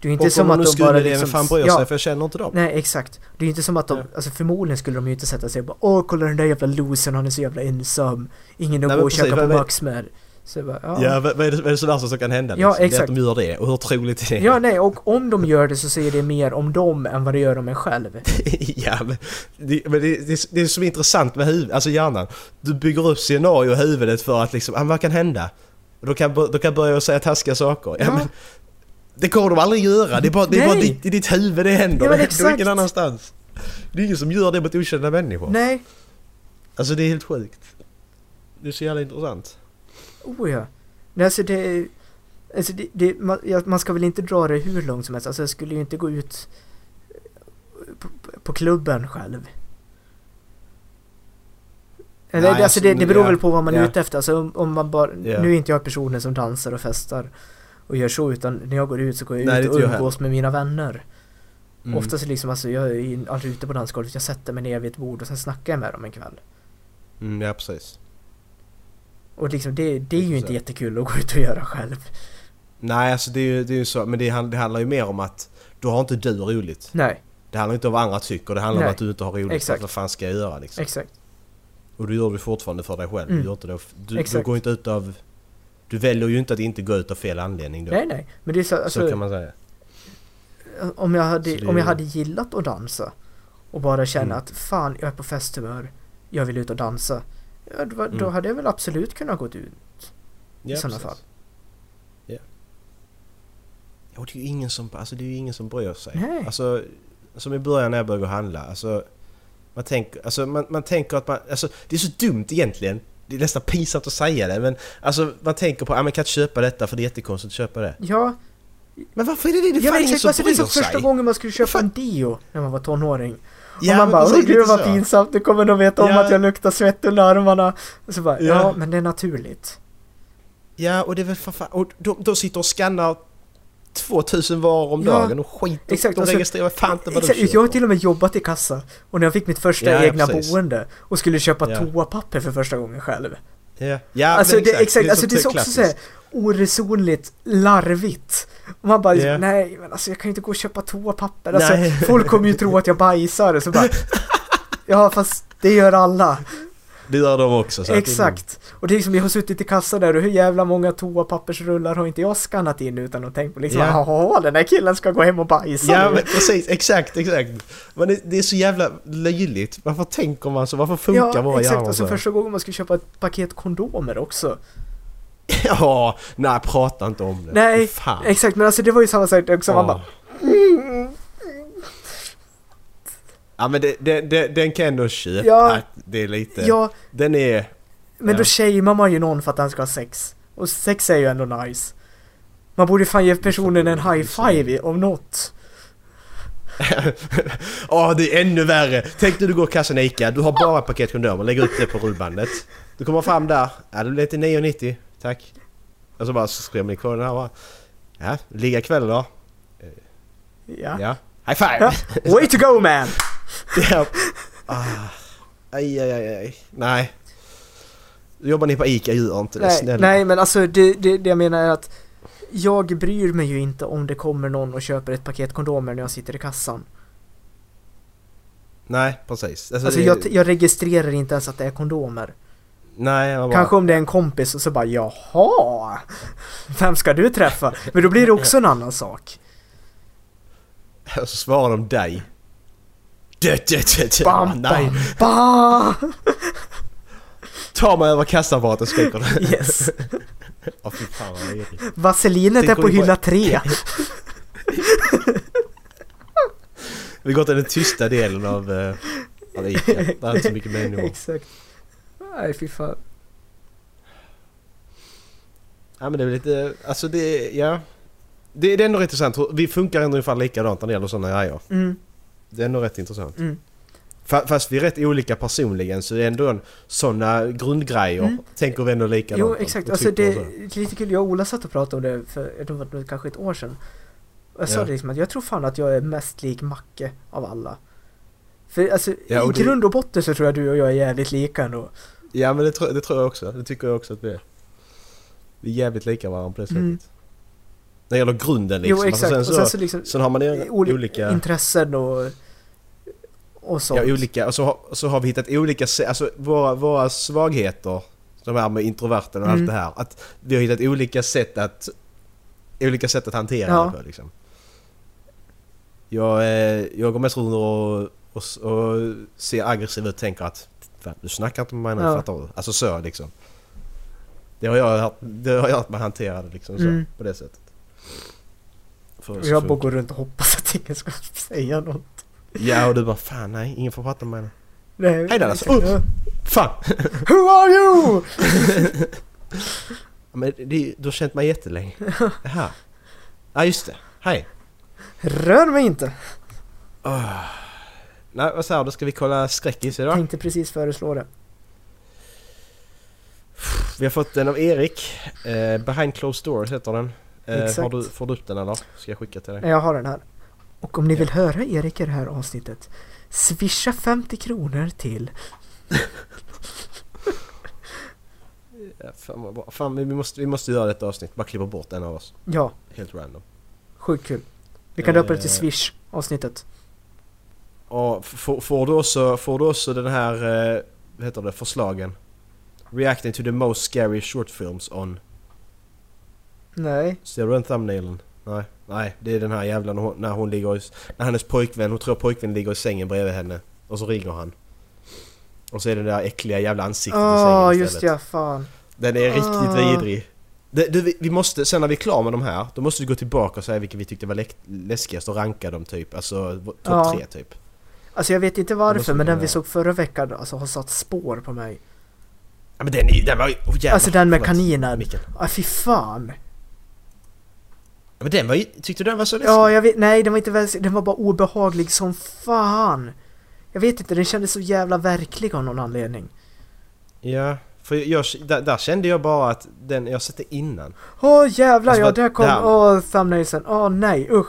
Det är inte och som om att de skulle bara det, liksom... fan bryr ja, sig? För jag känner inte dem. Nej, exakt. Det är inte som att de, Ja. alltså förmodligen skulle de ju inte sätta sig och bara Åh, kolla den där jävla losern, han är så jävla ensam. Ingen att Nej, gå och precis, käka på Max med. Så bara, ja. Ja, vad är det, vad är det så värsta som kan hända? Ja, liksom? Det är exakt. att de gör det. Och hur troligt är det? Ja, nej, och om de gör det så säger det mer om dem än vad det gör om en själv. ja, men, det, men det, det, det är så intressant med huvudet, alltså hjärnan. Du bygger upp scenario i huvudet för att liksom, ah, vad kan hända? Och då kan, då kan börja säga taskiga saker. Ja, Ja. Men, det kommer de aldrig göra. Det är bara, det är bara ditt, i ditt huvud det händer. Ja, det händer exakt. ingen annanstans. Det är ingen som gör det mot okända människor. Nej, Alltså det är helt sjukt. Det är så jävla intressant. Oh ja. Nej, alltså det... Alltså det, det man, ja, man ska väl inte dra det hur långt som helst. Alltså jag skulle ju inte gå ut på, på klubben själv. Eller, Nej, det, alltså, alltså, det, det beror ja, väl på vad man är ja. ute efter. Alltså, om, om man bara, Ja. Nu är inte jag personen som dansar och festar och gör så utan när jag går ut så går jag Nej, ut och umgås med mina vänner. Mm. Oftast liksom, alltså, jag är aldrig ute på dansgolvet. Jag sätter mig ner vid ett bord och sen snackar jag med dem en kväll. Mm, ja precis. Och liksom, det, det är ju inte jättekul att gå ut och göra själv. Nej alltså det är ju, det är ju så, men det, det handlar ju mer om att då har inte du roligt. Nej, Det handlar inte om vad andra tycker, det handlar Nej. om att du inte har roligt. Exakt. Vad fan ska jag göra liksom? exakt. Och du gör det fortfarande för dig själv. Mm. Du, gör inte det, du, du Exakt. går inte ut av... Du väljer ju inte att inte gå ut av fel anledning då. Nej, nej. Men det är så, så alltså, kan man säga. om, jag hade, Så om jag hade gillat att dansa och bara känna Mm. att fan, jag är på festhumör, jag vill ut och dansa. Ja, då, då Mm. hade jag väl absolut kunnat gå ut. Ja, sådana precis. fall. Ja. Och det är ju ingen som, alltså det är ingen som bryr sig. Nej. Alltså, som i början när jag började handla. Alltså, man tänker, alltså, man, man tänker att man, alltså det är så dumt egentligen. Det är nästan pinsamt att säga det men alltså man tänker på att ah, man kan inte köpa detta för det är jättekonstigt att köpa det. Ja, Men varför är det det? Det är ja fan ingen som Alltså, det är bryr som första sig. gången man skulle köpa Fan. en deo när man var tonåring. Ja, och man bara, åh gud vad så. pinsamt, nu kommer de veta om Ja. att jag luktar svett under armarna. Och så bara, ja, Ja. men det är naturligt. Ja och det är väl för fan, och de, de sitter och skannar 2000 varor om Ja, dagen och skit. exakt, de alltså, registrerar fan inte vad Exakt, de köper. jag har till och med jobbat i kassa. Och när jag fick mitt första Ja, egna precis. boende och skulle köpa Ja. toapapper för första gången själv. Ja, ja alltså men det, exakt, är alltså så det är så också klassiskt. Oresonligt larvigt. Och man bara, Ja. nej men alltså jag kan ju inte gå och köpa toapapper. Alltså Nej. folk kommer ju tro att jag bajsar och så bara, ja fast det gör alla. Det gör de också. Så Exakt. Och det är liksom, jag har suttit i kassa där och hur jävla många toapappersrullar har inte jag skannat in utan att tänka på liksom, Ja. jaha den här killen ska gå hem och bajsa Ja men precis, exakt, exakt. Men det, det är så jävla löjligt. Varför tänker man så? Varför funkar Ja, våra exakt. hjärnor Och så så? första gången man skulle köpa ett paket kondomer också. Ja, nej prata inte om det. Nej, fan. Exakt, men alltså det var ju samma sak också. Man Åh. bara, Ja men det, det, det, den kan jag ändå köpa. Ja. Det är lite... ja, Den är... men Ja. då shamear man ju någon för att han ska ha sex. Och sex är ju ändå nice. Man borde fan ge personen en high five i- om något. Åh det är ännu värre! Tänk dig du går kassan i Ica, du har bara ett paket kondomer, lägger ut det på rullbandet. Du kommer fram där, ja det blir till 9,90, tack. Och så bara skriver man i koden här bara. Ja, ligga ikväll då? Ja. Ja. High five! Ja. Way to go man! Ja. Ah. Aj, aj, aj, aj. Nej. Jobbar ni på ICA, gör inte det. Nej, Snälla. nej men alltså det, det, det jag menar är att jag bryr mig ju inte om det kommer någon och köper ett paket kondomer när jag sitter i kassan. Nej, precis. Alltså det- jag, jag registrerar inte ens att det är kondomer. Nej, bara... Kanske om det är en kompis och så bara jaha, vem ska du träffa? Men då blir det också en annan sak. Och så svarar de dig. Dö, dö, dö. Bam, Nej, bam, bam! ta mig över kassaapparaten skriker du. Yes. Fy fan vad. Vaselinet är på hylla tre. Vi går till den tysta delen av, uh, av ICA. Det är inte så mycket människor. Exakt. Nej fy fan. Ja men det är väl lite, alltså det, ja. Det, det är ändå rätt intressant. Vi funkar ändå ungefär likadant när det gäller sådana grejer. Mm, Det är ändå rätt intressant. mm. Fa- Fast vi är rätt olika personligen så det är ändå sådana grundgrejer Mm. tänker vi ändå likadant Jo exakt, alltså det är lite kul. Jag och Ola satt och pratade om det för, jag tror det var kanske ett år sedan. Jag sa Ja. det liksom att jag tror fan att jag är mest lik Macke av alla. För alltså Ja, i det- grund och botten så tror jag du och jag är jävligt lika ändå. Ja men det, tror- det tror jag också. Det tycker jag också att vi är. Vi är jävligt lika varandra på det sättet. Mm. När det gäller grunden liksom. Jo exakt, Alltså, och sen, sen så, så liksom sen har man oli- olika... intressen och och sånt. Ja, olika. Och så, så har vi hittat olika alltså våra, våra svagheter, de här med introverten och Mm. allt det här. Att vi har hittat olika sätt att, olika sätt att hantera Ja. det på liksom. Jag, eh, jag går mest runt och, och, och ser aggressiv ut och tänker att du snackar inte med mig nu, Ja. fattar du? Alltså så liksom. Det har jag hört, det har jag hört mig hantera det liksom så, Mm. på det sättet. För, jag bara går runt och hoppas att ingen ska säga något. Ja och du bara fan nej, ingen får prata med mig. Nej, Hej där, alltså. Oh! Fan! Who are you? Men det, du har känt mig jättelänge. Jaha. Ja just det. Hej. Rör mig inte. Nej vad säger du? Ska vi kolla skräckis idag? Tänkte precis föreslå det. Vi har fått den av Erik. Eh, Behind closed doors heter den. Eh, har Exakt. du, får du upp den eller? Ska jag skicka till dig? Jag har den här. Och om ni vill höra Erik i det här avsnittet, swisha 50 kronor till... Ja, fan vad bra. Fan vi måste, vi måste göra detta avsnitt. Bara klippa bort en av oss. Ja, Helt random. sjukt kul. Vi kan döpa det till Eh. Och får, du också, får du också den här, eh, vad heter det, förslagen? Reacting to the most scary short films on... Nej. Ser du den thumbnailen? Nej. Nej, det är den här jävla när hon, när hon ligger i, När hennes pojkvän, hon tror pojkvän ligger i sängen bredvid henne. Och så ringer han. Och så är det det där äckliga jävla ansiktet i Ja, sängen ah, istället. just ja, fan. Den är riktigt Ah. vidrig. Det, du, vi- måste, sen när vi är klara med de här, då måste vi gå tillbaka och säga vilka vi tyckte var läskigast och ranka dem typ. Alltså topp Ja. tre typ. Alltså jag vet inte varför, men den vi såg förra veckan alltså, har satt spår på mig. Ja men den, är- den var ju... Oh, jävlar. Alltså den med kaninen. Mikael. Ah, fy fan. Ja, men den var ju... Tyckte du den var så läskig? Ja, jag vet, nej den var inte väl, den var bara obehaglig som fan. Jag vet inte, den kändes så jävla verklig av någon anledning. Ja, för jag, där, där kände jag bara att den, jag sett det innan. Åh jävlar, Alltså, ja där kom, åh thumbnailsen, åh nej usch.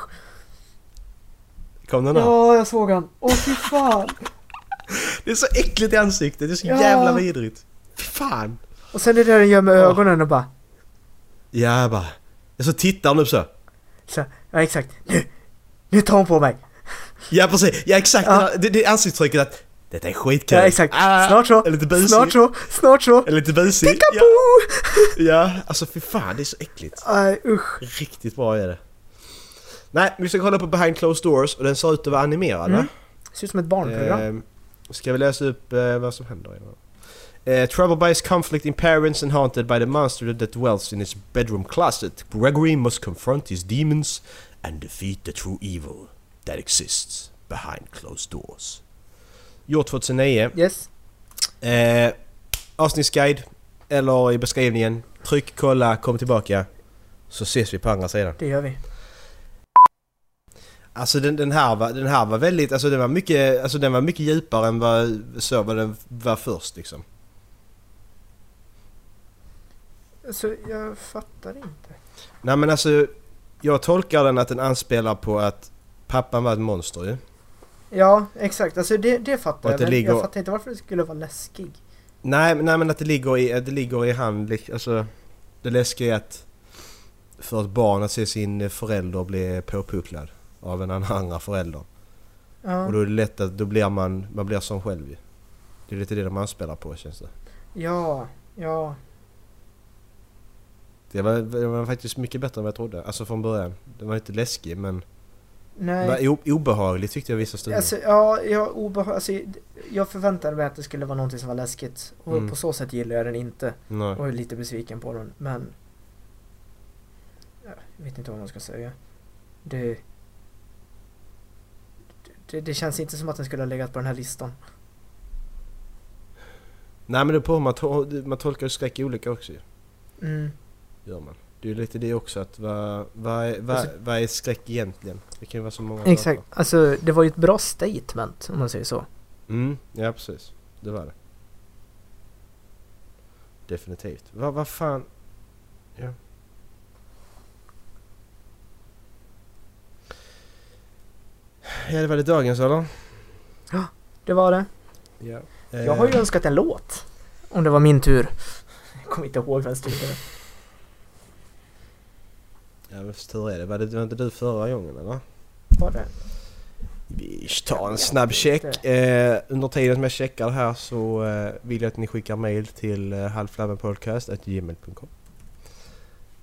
Där? Ja, jag såg han. Åh fy fan. Det är så äckligt i ansiktet, det är så Ja. jävla vidrigt. Fy fan! Och sen är det där den gör med Ja. ögonen och bara, Ja, bara... Jag så tittar nu så. så, ja exakt, nu, nu tar hon på mig. Ja precis, ja exakt Ja. Det, det, ansiktsuttrycket att detta är skitkul. Ja exakt, Ah, snart så, lite busig. snart så, snart så. Lite busig. Ja, Peekaboo! ja, alltså fy fan det är så äckligt. Nej usch. Riktigt bra är det. Nej, vi ska kolla på Behind Closed Doors och den ser ut att vara animerad Mm. va? Ser ut som ett barnprogram. Eh, ska vi läsa upp eh, vad som händer? Uh, troubled by his conflict in parents and haunted by the monster that dwells in his bedroom closet, Gregory must confront his demons and defeat the true evil that exists behind closed doors. Gjort 2009. Yes. Eh, avsnittsguide eller i beskrivningen. Tryck, kolla, kom tillbaka. Så ses vi på andra sidan. Det gör vi. Alltså den, den, här var, den här var väldigt, alltså den var mycket, alltså den var mycket djupare än vad, så vad den var först liksom. Alltså jag fattar inte. Nej men alltså, jag tolkar den att den anspelar på att pappan var ett monster ju. Ja, exakt. Alltså det, det fattar att jag. Men ligger- jag fattar inte varför det skulle vara läskig. Nej, nej men att det ligger i, det ligger i han, lik- alltså det läskiga är att för ett barn att se sin förälder bli påpucklad av en andra förälder. Ja, Och då är det lätt att då blir man, man blir som själv ju. Det är lite det de anspelar på känns det. ja, ja. Det var, det var faktiskt mycket bättre än vad jag trodde. Alltså från början. Det var inte läskig men det Nej. var o- obehagligt tyckte jag vissa stunder. Alltså, ja, jag, obeha- alltså, jag förväntade mig att det skulle vara någonting som var läskigt. Och Mm. på så sätt gillar jag den inte. Nej. Och är lite besviken på den. Men... Ja, Jag vet inte vad man ska säga. Det... Det, det känns inte som att den skulle ha legat på den här listan. Nej men det är på man, to- man tolkar skräck olika också ju. Mm. Gör man. Det är ju lite det också att vad, vad, är, vad, Alltså- vad är skräck egentligen? Det kan ju vara så många Exakt. saker. Alltså, det var ju ett bra statement om man säger så. Mm, ja precis. Det var det. Definitivt. Vad vad fan? Ja. Ja det var det dagens eller? Det var det. Ja. Jag har ju önskat en låt. Om det var min tur. Jag kommer inte ihåg vem stod det. Ja men tur är det. Var det var inte du förra gången eller? Var det? Vi tar en snabb check. Eh, under tiden som jag checkar här så eh, vill jag att ni skickar mail till eh, halvflabbenpodcast.gmail.com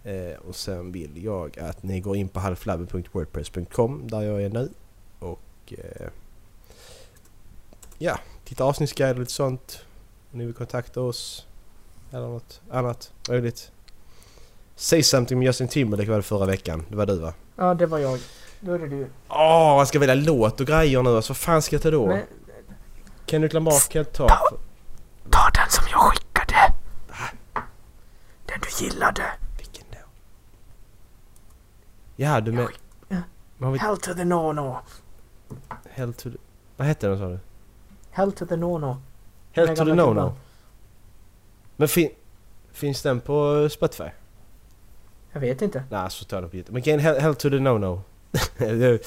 eh, Och sen vill jag att ni går in på halvflabben.wordpress.com där jag är nu och eh, ja, titta avsnittsguide och lite sånt. Om ni vill kontakta oss eller något annat möjligt. Say something med Justin Timberlake var det förra veckan. Det var du va? Ja, det var jag. Då är det du. Åh, jag ska välja låt och grejer nu. Alltså vad fan ska jag ta då? Men, Kendrick Lamar kan jag ta. ta den som jag skickade. Den du gillade. Vilken då? Ja, du med... Ja. Vad har vi... Hell to the no-no. Hell to the... Vad hette den sa du? Hell to the no-no. Hell to the no-no. Men fin... Finns den på Spotify? Jag vet inte. Nej, så tar jag på YouTube. Men Gain Hell, Hell to the No-No.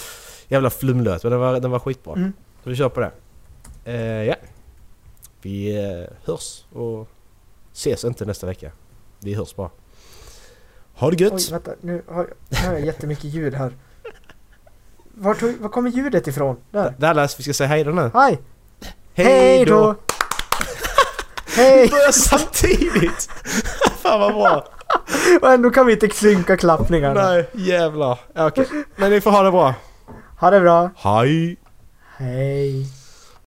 Jävla flumlöt, men den var, den var skitbra. Mm. Så vi kör på det. Eh, ja. Vi eh, hörs och ses inte nästa vecka. Vi hörs bara. Ha det gött! Oj, vänta. Nu har, nu har jag jättemycket ljud här. Var, tog, var kommer ljudet ifrån? Där. Dallas, vi ska säga hej då nu. Hej! Hej då! Hej! Börjar samtidigt! Fan vad bra! Och ändå kan vi inte synka klappningarna. Nej, jävlar. Okej, men ni får ha det bra. Ha det bra. Hej! Hej.